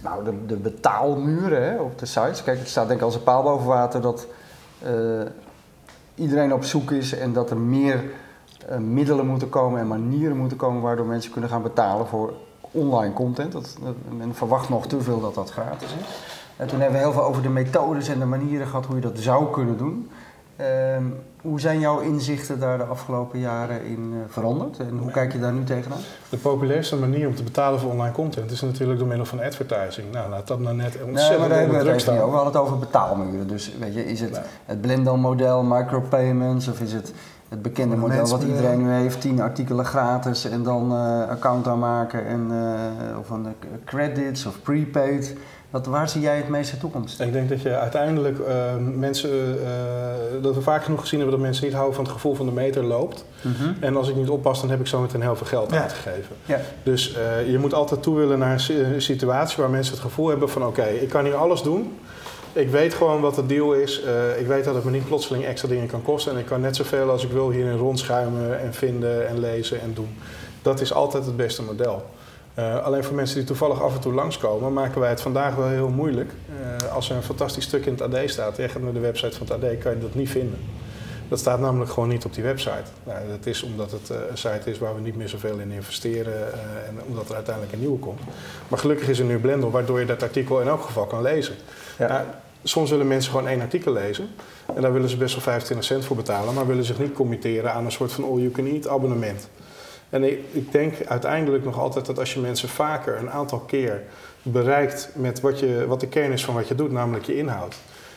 nou, de, de betaalmuren hè, op de sites. Kijk, het staat denk ik als een paal boven water dat iedereen op zoek is en dat er meer middelen moeten komen en manieren moeten komen waardoor mensen kunnen gaan betalen voor online content. Dat, dat, men verwacht nog te veel dat dat gratis is. En toen hebben we heel veel over de methodes en de manieren gehad hoe je dat zou kunnen doen. Ehm, hoe zijn jouw inzichten daar de afgelopen jaren in uh, veranderd en hoe kijk je daar nu tegenaan? De populairste manier om te betalen voor online content is natuurlijk door middel van advertising. Nou, laat dat nou net ontzettend nee, maar daar hebben we het niet over. We hadden het over betaalmuren. Dus weet je, is het het Blendel-model, micropayments of is het het bekende model wat iedereen nu heeft, 10 artikelen gratis en dan eh, account aanmaken en uh, of een eh, credits of prepaid. Wat, waar zie jij het meeste toekomst? Ik denk dat je uiteindelijk uh, mensen, uh, dat we vaak genoeg gezien hebben dat mensen niet houden van het gevoel van de meter loopt. Mm -hmm. En als ik niet oppas, dan heb ik zo meteen heel veel geld Ja. uitgegeven. Ja. Dus uh, je moet altijd toe willen naar een situatie waar mensen het gevoel hebben van oké, ik kan hier alles doen. Ik weet gewoon wat de deal is. Uh, ik weet dat het me niet plotseling extra dingen kan kosten. En ik kan net zoveel als ik wil hierin rondschuimen en vinden en lezen en doen. Dat is altijd het beste model. Uh, alleen voor mensen die toevallig af en toe langskomen, maken wij het vandaag wel heel moeilijk. Uh, als er een fantastisch stuk in het AD staat, je gaat naar de website van het AD, kan je dat niet vinden. Dat staat namelijk gewoon niet op die website. Nou, dat is omdat het een site is waar we niet meer zoveel in investeren en omdat er uiteindelijk een nieuwe komt. Maar gelukkig is er nu Blendel, waardoor je dat artikel in elk geval kan lezen. Ja. Nou, soms willen mensen gewoon één artikel lezen. En daar willen ze best wel 25 cent voor betalen, maar willen zich niet committeren aan een soort van all-you-can-eat abonnement. En ik, ik, denk uiteindelijk nog altijd dat als je mensen vaker een aantal keer bereikt met wat, je, wat de kern is van wat je doet, namelijk je inhoud.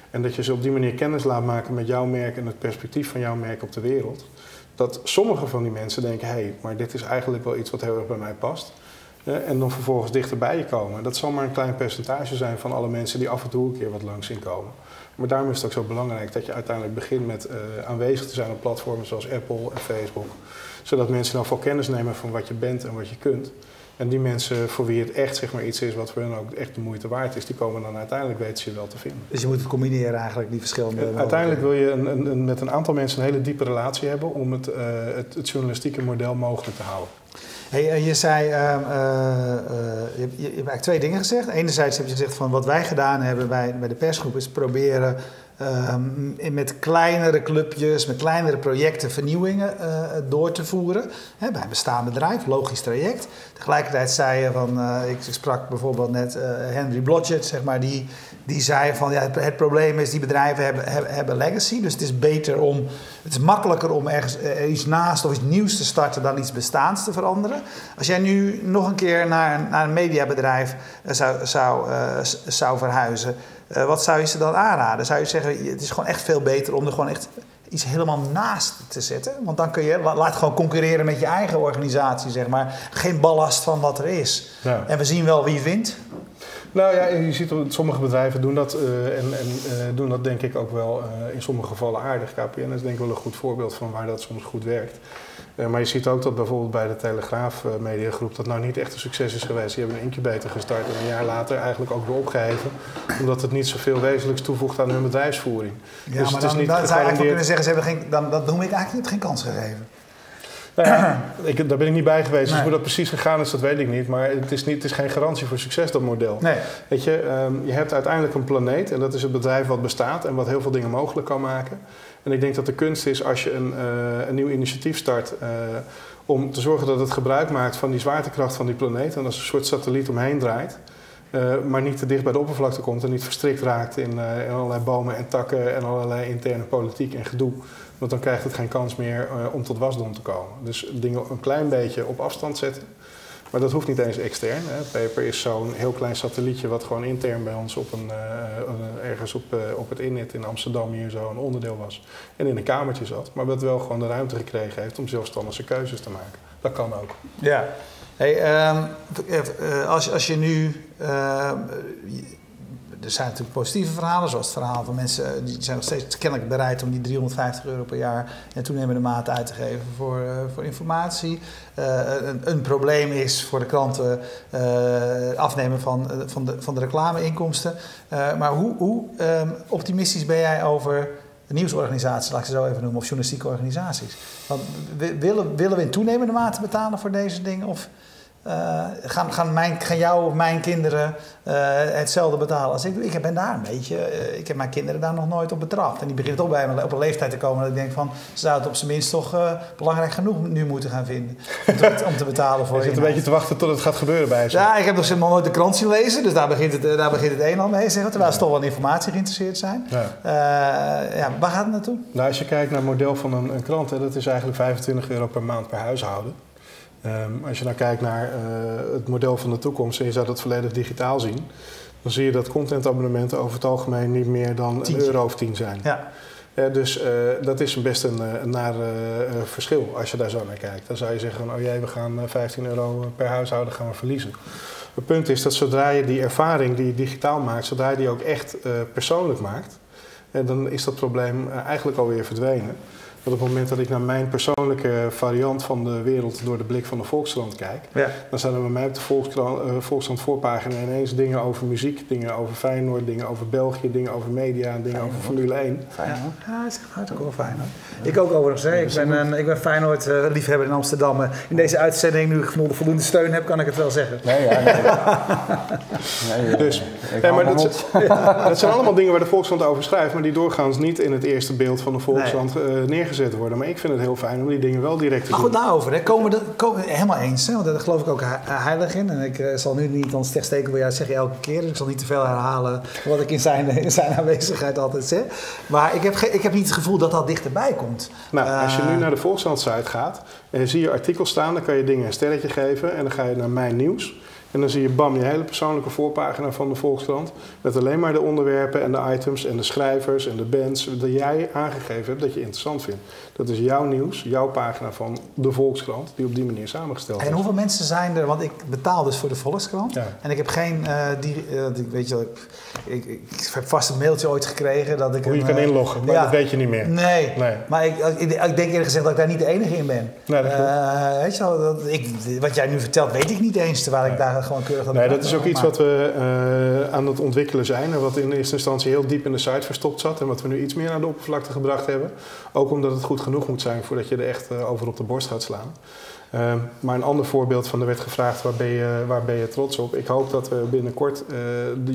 En dat je ze op die manier kennis laat maken met jouw merk en het perspectief van jouw merk op de wereld. Dat sommige van die mensen denken, hé, hey, maar dit is eigenlijk wel iets wat heel erg bij mij past. En dan vervolgens dichter bij je komen. Dat zal maar een klein percentage zijn van alle mensen die af en toe een keer wat langs zien komen. Maar daarom is het ook zo belangrijk dat je uiteindelijk begint met uh, aanwezig te zijn op platformen zoals Apple en Facebook. Zodat mensen dan veel kennis nemen van wat je bent en wat je kunt. En die mensen voor wie het echt zeg maar, iets is wat voor hen ook echt de moeite waard is, die komen dan uiteindelijk weten ze je wel te vinden. Dus je moet het combineren eigenlijk, die verschillende... Uh, uiteindelijk wil je een, een, een, met een aantal mensen een hele diepe relatie hebben om het, uh, het, het journalistieke model mogelijk te houden. Hey, je zei, uh, uh, je, je, hebt eigenlijk twee dingen gezegd. Enerzijds heb je gezegd van wat wij gedaan hebben bij, bij de persgroep is proberen uh, met kleinere clubjes, met kleinere projecten vernieuwingen door te voeren. Hè, bij een bestaand bedrijf, logisch traject. Tegelijkertijd zei je van, ik sprak bijvoorbeeld net Henry Blodgett, zeg maar, die, die zei van ja, het, probleem is die bedrijven hebben, hebben, hebben, legacy. Dus het is beter om, het is makkelijker om ergens uh, iets naast of iets nieuws te starten dan iets bestaans te veranderen. Als jij nu nog een keer naar, naar een mediabedrijf uh, zou, zou, uh, zou verhuizen, uh, wat zou je ze dan aanraden? Zou je zeggen, het is gewoon echt veel beter om er gewoon echt iets helemaal naast te zetten? Want dan kun je, laat gewoon concurreren met je eigen organisatie, zeg maar. Geen ballast van wat er is. Ja. En we zien wel wie wint. Nou ja, je ziet dat sommige bedrijven doen dat uh, en, en uh, doen dat denk ik ook wel uh, in sommige gevallen aardig. KPN is denk ik wel een goed voorbeeld van waar dat soms goed werkt. Maar je ziet ook dat bijvoorbeeld bij de Telegraaf Mediagroep dat nou niet echt een succes is geweest. Die hebben een incubator gestart en een jaar later eigenlijk ook weer opgeheven. Omdat het niet zoveel wezenlijks toevoegt aan hun bedrijfsvoering. Ja, dus maar het dan, is niet dan zou je eigenlijk kunnen zeggen, ze hebben geen, dan, dat noem ik eigenlijk niet geen kans gegeven. Nou ja, ik, daar ben ik niet bij geweest. Dus hoe dat precies gegaan is, dat weet ik niet. Maar het is, niet, het is geen garantie voor succes, dat model. Nee. Weet je, um, je hebt uiteindelijk een planeet. En dat is het bedrijf wat bestaat en wat heel veel dingen mogelijk kan maken. En ik denk dat de kunst is als je een, uh, een nieuw initiatief start... Uh, om te zorgen dat het gebruik maakt van die zwaartekracht van die planeet... en als een soort satelliet omheen draait... Uh, maar niet te dicht bij de oppervlakte komt... en niet verstrikt raakt in, in allerlei bomen en takken... en allerlei interne politiek en gedoe. Want dan krijgt het geen kans meer uh, om tot wasdom te komen. Dus dingen een klein beetje op afstand zetten... Maar dat hoeft niet eens extern. Hè. Paper is zo'n heel klein satellietje wat gewoon intern bij ons op een, uh, ergens op, op het innet in Amsterdam hier zo een onderdeel was. En in een kamertje zat. Maar wat wel gewoon de ruimte gekregen heeft om zelfstandig zijn keuzes te maken. Dat kan ook. Ja. Hey, um, als, als je nu... Uh, er zijn natuurlijk positieve verhalen, zoals het verhaal van mensen die zijn nog steeds kennelijk bereid om die 350 euro per jaar en toenemende mate uit te geven voor, uh, voor informatie. Uh, een, een, probleem is voor de kranten uh, afnemen van, van, de, van de reclameinkomsten. maar hoe, hoe um, optimistisch ben jij over nieuwsorganisaties, laat ik ze zo even noemen, of journalistieke organisaties? Want willen, willen we in toenemende mate betalen voor deze dingen? Of eh, gaan, gaan, mijn, gaan jou of mijn kinderen eh, hetzelfde betalen als ik doe? Ik ben daar een beetje, eh, ik heb mijn kinderen daar nog nooit op betrapt. En die beginnen toch bij me op een leeftijd te komen dat ik denk van, ze zouden het op zijn minst toch belangrijk genoeg nu moeten gaan vinden. Om te, om te betalen voor Je zit een beetje te wachten tot het gaat gebeuren bij ze. Ja, ik heb nog nog nooit de krant zien lezen, dus daar begint het, daar begint het een al mee, zeggen, terwijl ze toch wel in informatie geïnteresseerd zijn. Ja. Ja, waar gaat het naartoe? Nou, als je kijkt naar het model van een, een krant, hè, dat is eigenlijk 25 euro per maand per huishouden. Ehm, als je nou kijkt naar eh, het model van de toekomst en je zou dat volledig digitaal zien, dan zie je dat contentabonnementen over het algemeen niet meer dan een euro of 10 zijn. Ja, dus eh, dat is best een, eh, een naar verschil als je daar zo naar kijkt. Dan zou je zeggen, oh jee, we gaan eh, 15 euro per huishouden gaan we verliezen. Het punt is dat zodra je die ervaring die je digitaal maakt, zodra je die ook echt persoonlijk maakt, dan is dat probleem eigenlijk alweer verdwenen. Want op het moment dat ik naar mijn persoonlijke variant van de wereld door de blik van de Volkskrant kijk, ja. dan staan er bij mij op de Volkskrant, eh, Volkskrant voorpagina ineens dingen over muziek, dingen over Feyenoord, dingen over België, dingen over media, dingen over Formule 1. Fijn, Ja, hoor. ja dat is hartstikke wel fijn. Hoor. Ik ook overigens. Hè. Ik, ben een, ik ben Feyenoord eh, liefhebber in Amsterdam. Eh, In deze uitzending, nu ik voldoende, voldoende steun heb, kan ik het wel zeggen. Nee, ja, nee. nee, eh, Dus, hou maar dat, zijn- dat zijn allemaal dingen waar de Volkskrant over schrijft, maar die doorgaans niet in het eerste beeld van de Volkskrant eh, neergezet worden. Maar ik vind het heel fijn om die dingen wel direct te Maar doen. goed, daarover. Hè. Komen we komen, helemaal eens. Hè, want daar geloof ik ook he- heilig in. En ik eh, zal nu niet ons steken bij jou, zeg je elke keer. Dus ik zal niet te veel herhalen wat ik in zijn, in zijn aanwezigheid altijd zeg. Maar ik heb, ik heb niet het gevoel dat dat dichterbij komt. Nou, als je Eh, nu naar de Volkskrant-site gaat en je zie je artikels staan, dan kan je dingen een sterretje geven en dan ga je naar Mijn Nieuws. En dan zie je bam, je hele persoonlijke voorpagina van de Volkskrant. Met alleen maar de onderwerpen en de items en de schrijvers en de bands dat jij aangegeven hebt dat je interessant vindt. Dat is jouw nieuws, jouw pagina van de Volkskrant, die op die manier samengesteld En is. hoeveel mensen zijn er? Want ik betaal dus voor de Volkskrant. Ja. En ik heb geen. eh die, eh, ik weet je, ik, ik, ik heb vast een mailtje ooit gekregen dat ik. Hoe je een, kan eh, inloggen, maar ja. dat weet je niet meer. Nee. Nee. Maar ik, ik, ik denk eerlijk gezegd dat ik daar niet de enige in ben. Nee, dat. Eh, weet je wel, dat, ik, wat jij nu vertelt, weet ik niet eens, terwijl ik daar gewoon keurig aan Nee, dat is ook iets wat we aan het ontwikkelen zijn. En wat in eerste instantie heel diep in de site verstopt zat. En wat we nu iets meer naar de oppervlakte gebracht hebben. Ook omdat het goed genoeg moet zijn voordat je er echt eh, over op de borst gaat slaan. Ehm, maar een ander voorbeeld van er werd gevraagd waar ben, je, waar ben je trots op. Ik hoop dat we binnenkort eh,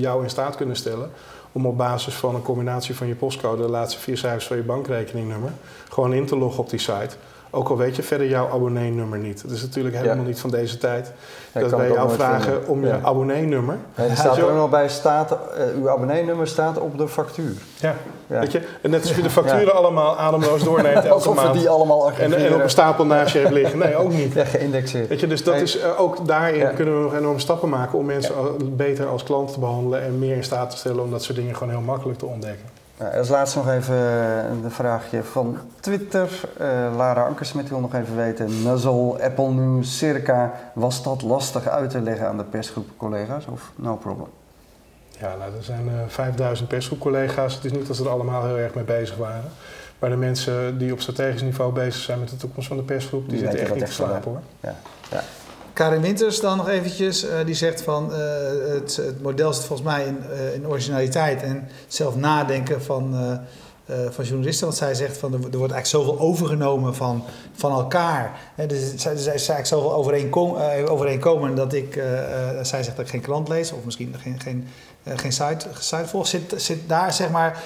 jou in staat kunnen stellen om op basis van een combinatie van je postcode, de laatste vier cijfers van je bankrekeningnummer, gewoon in te loggen op die site. Ook al weet je verder jouw abonneenummer niet. Het is natuurlijk helemaal Ja. niet van deze tijd Ja, dat wij jou vragen vinden. om je Ja. abonneenummer. Nee, er staat er ook nog bij, staat, eh, uw abonneenummer staat op de factuur. Ja. Weet je? En net als je de facturen allemaal ademloos doorneemt elke Alsof maand. die allemaal En, en op een stapel naast je hebt liggen. Nee, ook niet. Ja, geïndexeerd. Weet je, dus dat Nee. is, eh, ook daarin kunnen we nog enorme stappen maken om mensen beter als klant te behandelen en meer in staat te stellen om dat soort dingen gewoon heel makkelijk te ontdekken. Nou, als laatste nog even eh, een vraagje van Twitter. Eh, Lara Ankersmit wil nog even weten. Nuzzle, Apple News, Circa. Was dat lastig uit te leggen aan de persgroep collega's of no problem? Ja, nou, er zijn eh 5000 persgroepcollega's. Het is niet dat ze er allemaal heel erg mee bezig waren. Maar de mensen die op strategisch niveau bezig zijn met de toekomst van de persgroep, die, Die zitten echt niet te slapen hoor. Ja. Karin Winters dan nog eventjes, eh, die zegt van eh, het, het model zit volgens mij in, eh, in originaliteit en zelf nadenken van, van journalisten. Want zij zegt van er, wordt eigenlijk zoveel overgenomen van, van elkaar. Hè, dus zij, zij is eigenlijk zoveel overeenkom, overeenkomen dat ik, zij zegt dat ik geen krant lees of misschien geen, geen, geen site, site volg. Zit, zit daar zeg maar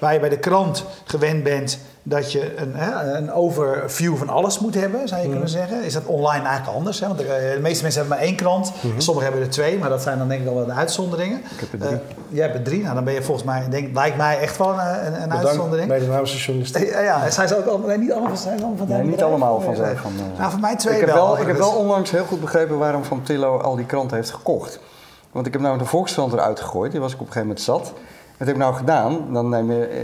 waar je bij de krant gewend bent dat je een, hè, een overview van alles moet hebben, zou je kunnen zeggen. Is dat online eigenlijk anders? Hè? Want eh, de meeste mensen hebben maar één krant, sommigen hebben er twee, maar dat zijn dan denk ik al wel de uitzonderingen. Ik heb er drie. Eh, jij hebt er drie, nou dan ben je volgens mij, denk, lijkt mij echt wel een, een, Bedankt, uitzondering. Nederlandse journalistiek. Ja, ja, zijn ze ook allemaal, nee, niet allemaal, zijn allemaal van Nee, niet allemaal van Nee, zij. nee. Van, eh, Nou, voor mij twee ik heb, wel, ik heb overigens. wel onlangs heel goed begrepen waarom Van Tillo al die kranten heeft gekocht. Want ik heb nou de Volkskrant eruit gegooid. Die was ik op een gegeven moment zat. Wat heb ik nou gedaan? Dan, neem je, eh,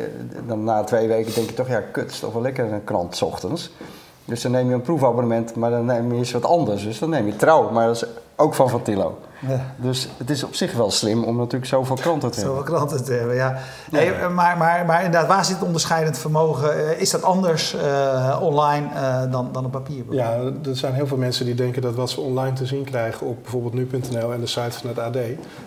dan na twee weken denk je toch, ja, kut, toch wel lekker een krant 's ochtends. Dus dan neem je een proefabonnement, maar dan neem je eens wat anders. Dus dan neem je trouw, maar dat is ook van Van Tillo. Ja. Dus het is op zich wel slim om natuurlijk zoveel kranten te hebben. Zoveel klanten te hebben, ja. Nee, maar, maar, maar inderdaad, waar zit het onderscheidend vermogen? Eh, Is dat anders eh, online eh, dan, dan op papier? Ja, er zijn heel veel mensen die denken dat wat ze online te zien krijgen op bijvoorbeeld nu.nl en de site van het AD,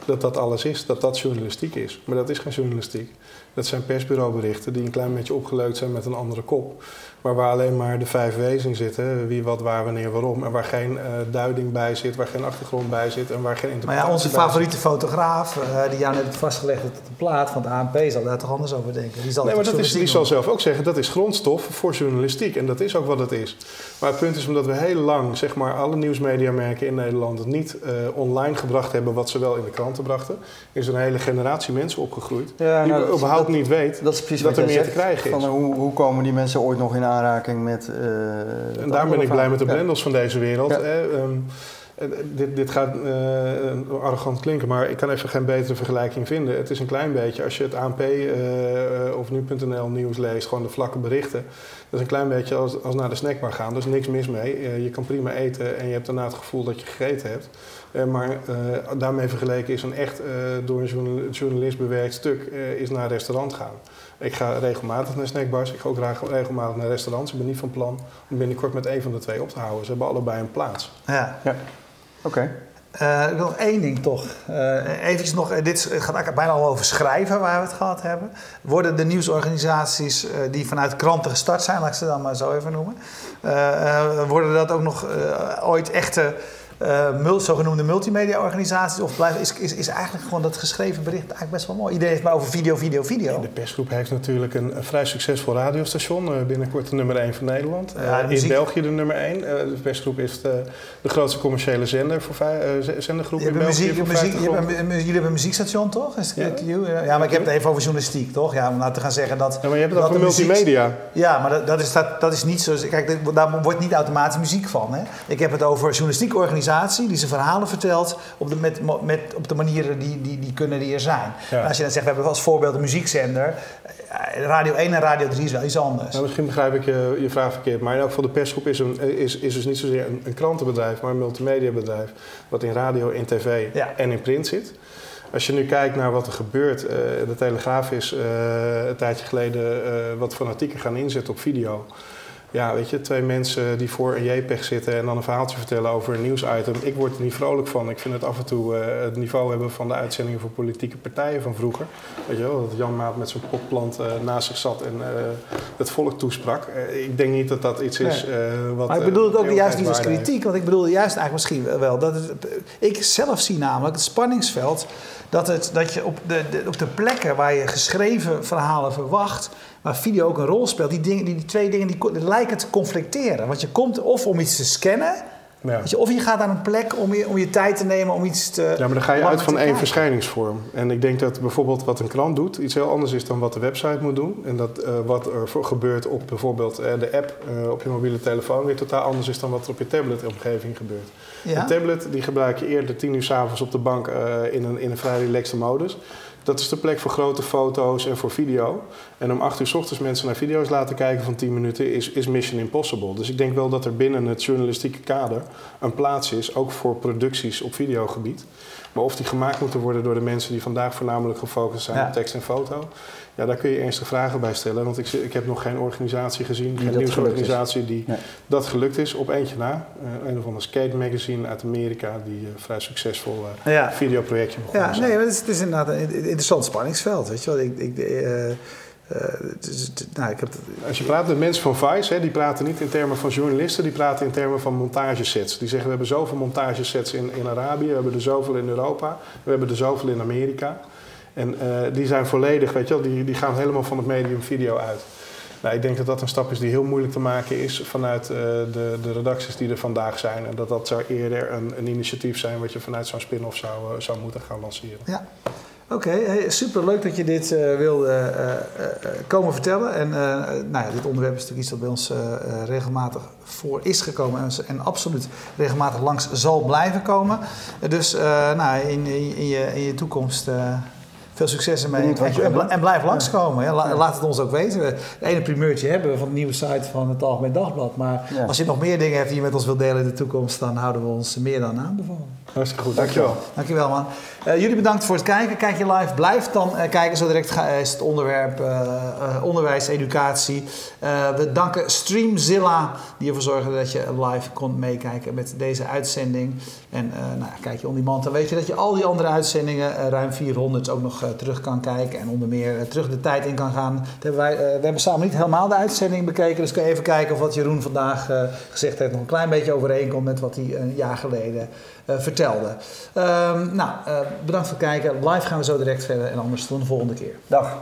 dat dat alles is, dat dat journalistiek is. Maar dat is geen journalistiek. Dat zijn persbureauberichten die een klein beetje opgeleukt zijn met een andere kop. Maar waar alleen maar de vijf W's in zitten. Wie, wat, waar, wanneer, waarom. En waar geen eh, duiding bij zit, waar geen achtergrond bij zit en waar geen Maar interpretatie ja, onze favoriete fotograaf, eh, die jou net heeft vastgelegd op de plaat van het ANP, zal daar toch anders over denken. Die zal Nee, maar dat is, die zal zelf ook zeggen dat is grondstof voor journalistiek. En dat is ook wat het is. Maar het punt is omdat we heel lang, zeg maar, alle nieuwsmediamerken in Nederland het niet eh, online gebracht hebben wat ze wel in de kranten brachten, is er een hele generatie mensen opgegroeid Ja, die nou, überhaupt dat- niet weet Dat is er meer te krijgen is. Van, hoe, hoe komen die mensen ooit nog in aanraking met... eh, En daar ben ik blij met de Ja. blendels van deze wereld. Ja. Hè. Ehm, eh, dit, dit gaat eh, arrogant klinken, maar ik kan even geen betere vergelijking vinden. Het is een klein beetje, als je het ANP eh, eh, of nu.nl nieuws leest, gewoon de vlakke berichten. Dat is een klein beetje als, als naar de snackbar gaan. Er is niks mis mee. Eh, je kan prima eten en je hebt daarna het gevoel dat je gegeten hebt. Eh, maar eh, daarmee vergeleken is een echt eh, door een journal- journalist bewerkt stuk eh, is naar een restaurant gaan. Ik ga regelmatig naar snackbars. Ik ga ook reg- regelmatig naar restaurants. Ik ben niet van plan om binnenkort met één van de twee op te houden. Ze hebben allebei een plaats. Ja. Oké. Eh, ik wil één ding toch. Eh even nog, eh, dit gaat bijna al over schrijven waar we het gehad hebben. Worden de nieuwsorganisaties die vanuit kranten gestart zijn, laat ik ze dan maar zo even noemen, worden dat ook nog ooit echte mul- zogenoemde multimedia-organisaties? Of blijft, is, is, is eigenlijk gewoon dat geschreven bericht eigenlijk best wel mooi? Iedereen heeft maar over video, video, video. De persgroep heeft natuurlijk een, een vrij succesvol radiostation. eh, binnenkort de nummer 1 van Nederland. Ja, Eh, in België de nummer 1. de persgroep is de, de grootste commerciële zender voor zendergroep Je in België. muziek, voor muziek, 50 je hebt een, jullie hebben een muziekstation toch? Is Ja. ja. maar ik heb het even over journalistiek toch? Ja, om nou te gaan zeggen dat. Ja, maar je hebt het over muziek- multimedia. Ja, maar dat, dat, is, dat, dat is niet zo. Kijk, daar wordt niet automatisch muziek van. Hè? Ik heb het over een journalistieke organisatie die zijn verhalen vertelt op de, met, met, op de manieren die, die, die kunnen die er zijn. Ja. Als je dan zegt, we hebben als voorbeeld een muziekzender. eh, Radio 1 en Radio 3 is wel iets anders. Nou, misschien begrijp ik je, je vraag verkeerd, maar in elk geval de persgroep is, een, is, is dus niet zozeer een, een krantenbedrijf, maar een multimediabedrijf. Wat in radio, in tv Ja. en in print zit. Als je nu kijkt naar wat er gebeurt, eh, de Telegraaf is eh, een tijdje geleden eh, wat fanatieker gaan inzetten op video. Ja, weet je, twee mensen die voor een JPEG zitten en dan een verhaaltje vertellen over een nieuwsitem. Ik word er niet vrolijk van. Ik vind het af en toe eh, het niveau hebben van de uitzendingen voor politieke partijen van vroeger. Weet je wel, dat Jan Maat met zijn potplant eh, naast zich zat en eh, het volk toesprak. Ik denk niet dat dat iets is wat... Maar ik bedoel het ook juist niet als heeft. kritiek, want ik bedoel juist eigenlijk misschien wel dat het, ik zelf zie namelijk het spanningsveld dat, het, dat je op de, de, op de plekken waar je geschreven verhalen verwacht, waar video ook een rol speelt, die, dingen, die, die twee dingen die, lijken te conflicteren. Want je komt of om iets te scannen, Ja. je, of je gaat naar een plek om je, om je tijd te nemen om iets te. Ja, maar dan ga je uit van één verschijningsvorm. En ik denk dat bijvoorbeeld wat een krant doet iets heel anders is dan wat de website moet doen. En dat eh, wat er voor gebeurt op bijvoorbeeld eh, de app eh, op je mobiele telefoon weer totaal anders is dan wat er op je tablet-omgeving gebeurt. Ja? Een tablet die gebruik je eerder tien uur s'avonds op de bank in, een, in een vrij relaxte modus. Dat is de plek voor grote foto's en voor video. En om acht uur 's ochtends mensen naar video's laten kijken van 10 minuten is, is mission impossible. Dus ik denk wel dat er binnen het journalistieke kader een plaats is, ook voor producties op videogebied. Maar of die gemaakt moeten worden door de mensen die vandaag voornamelijk gefocust zijn Ja. op tekst en foto, ja, daar kun je ernstige vragen bij stellen. Want ik, ik heb nog geen organisatie gezien, geen nieuwsorganisatie die Nee. dat gelukt is. Op eentje na. Eh, een of ander skate magazine uit Amerika die eh, vrij succesvol Ja. videoprojectje begonnen Ja, nee, maar het is, het is inderdaad een interessant spanningsveld. Weet je wel. Ik, ik, eh, nou, ik heb, Als je praat met mensen van Vice, hè, die praten niet in termen van journalisten, die praten in termen van montagesets. Die zeggen we hebben zoveel montagesets in, in Arabië, we hebben er zoveel in Europa, we hebben er zoveel in Amerika. En eh, die zijn volledig, weet je wel, die, die gaan helemaal van het medium video uit. Nou, ik denk dat dat een stap is die heel moeilijk te maken is vanuit eh, de, de redacties die er vandaag zijn. En dat dat zou eerder een, een initiatief zijn wat je vanuit zo'n spin-off zou, zou moeten gaan lanceren. Ja. Oké, hey, super leuk dat je dit eh wilde eh, eh, komen vertellen. En nou ja, dit onderwerp is natuurlijk iets dat bij ons regelmatig voor is gekomen en, en absoluut regelmatig langs zal blijven komen. Dus nou, in, in, in je, in je toekomst veel succes ermee. En, blijf langskomen. Ja. La- Laat het ons ook weten. We- Het ene primeurtje hebben we van de nieuwe site van het Algemeen Dagblad. Maar Ja. als je nog meer dingen hebt die je met ons wilt delen in de toekomst, dan houden we ons meer dan aanbevolen. Hartstikke goed, dankjewel. Dankjewel man. Eh, jullie bedankt voor het kijken. Kijk je live, blijf dan eh, kijken. Zo direct ga- is het onderwerp eh, eh, onderwijs, educatie. Eh, we danken Streamzilla die ervoor zorgde dat je live kon meekijken met deze uitzending. En eh, nou, kijk je on demand, dan weet je dat je al die andere uitzendingen, eh, ruim 400, ook nog terug kan kijken en onder meer terug de tijd in kan gaan. We hebben samen niet helemaal de uitzending bekeken, dus kun je even kijken of wat Jeroen vandaag gezegd heeft nog een klein beetje overeenkomt met wat hij een jaar geleden eh, vertelde. Ehm, nou, eh, bedankt voor het kijken. Live gaan we zo direct verder en anders tot de volgende keer. Dag.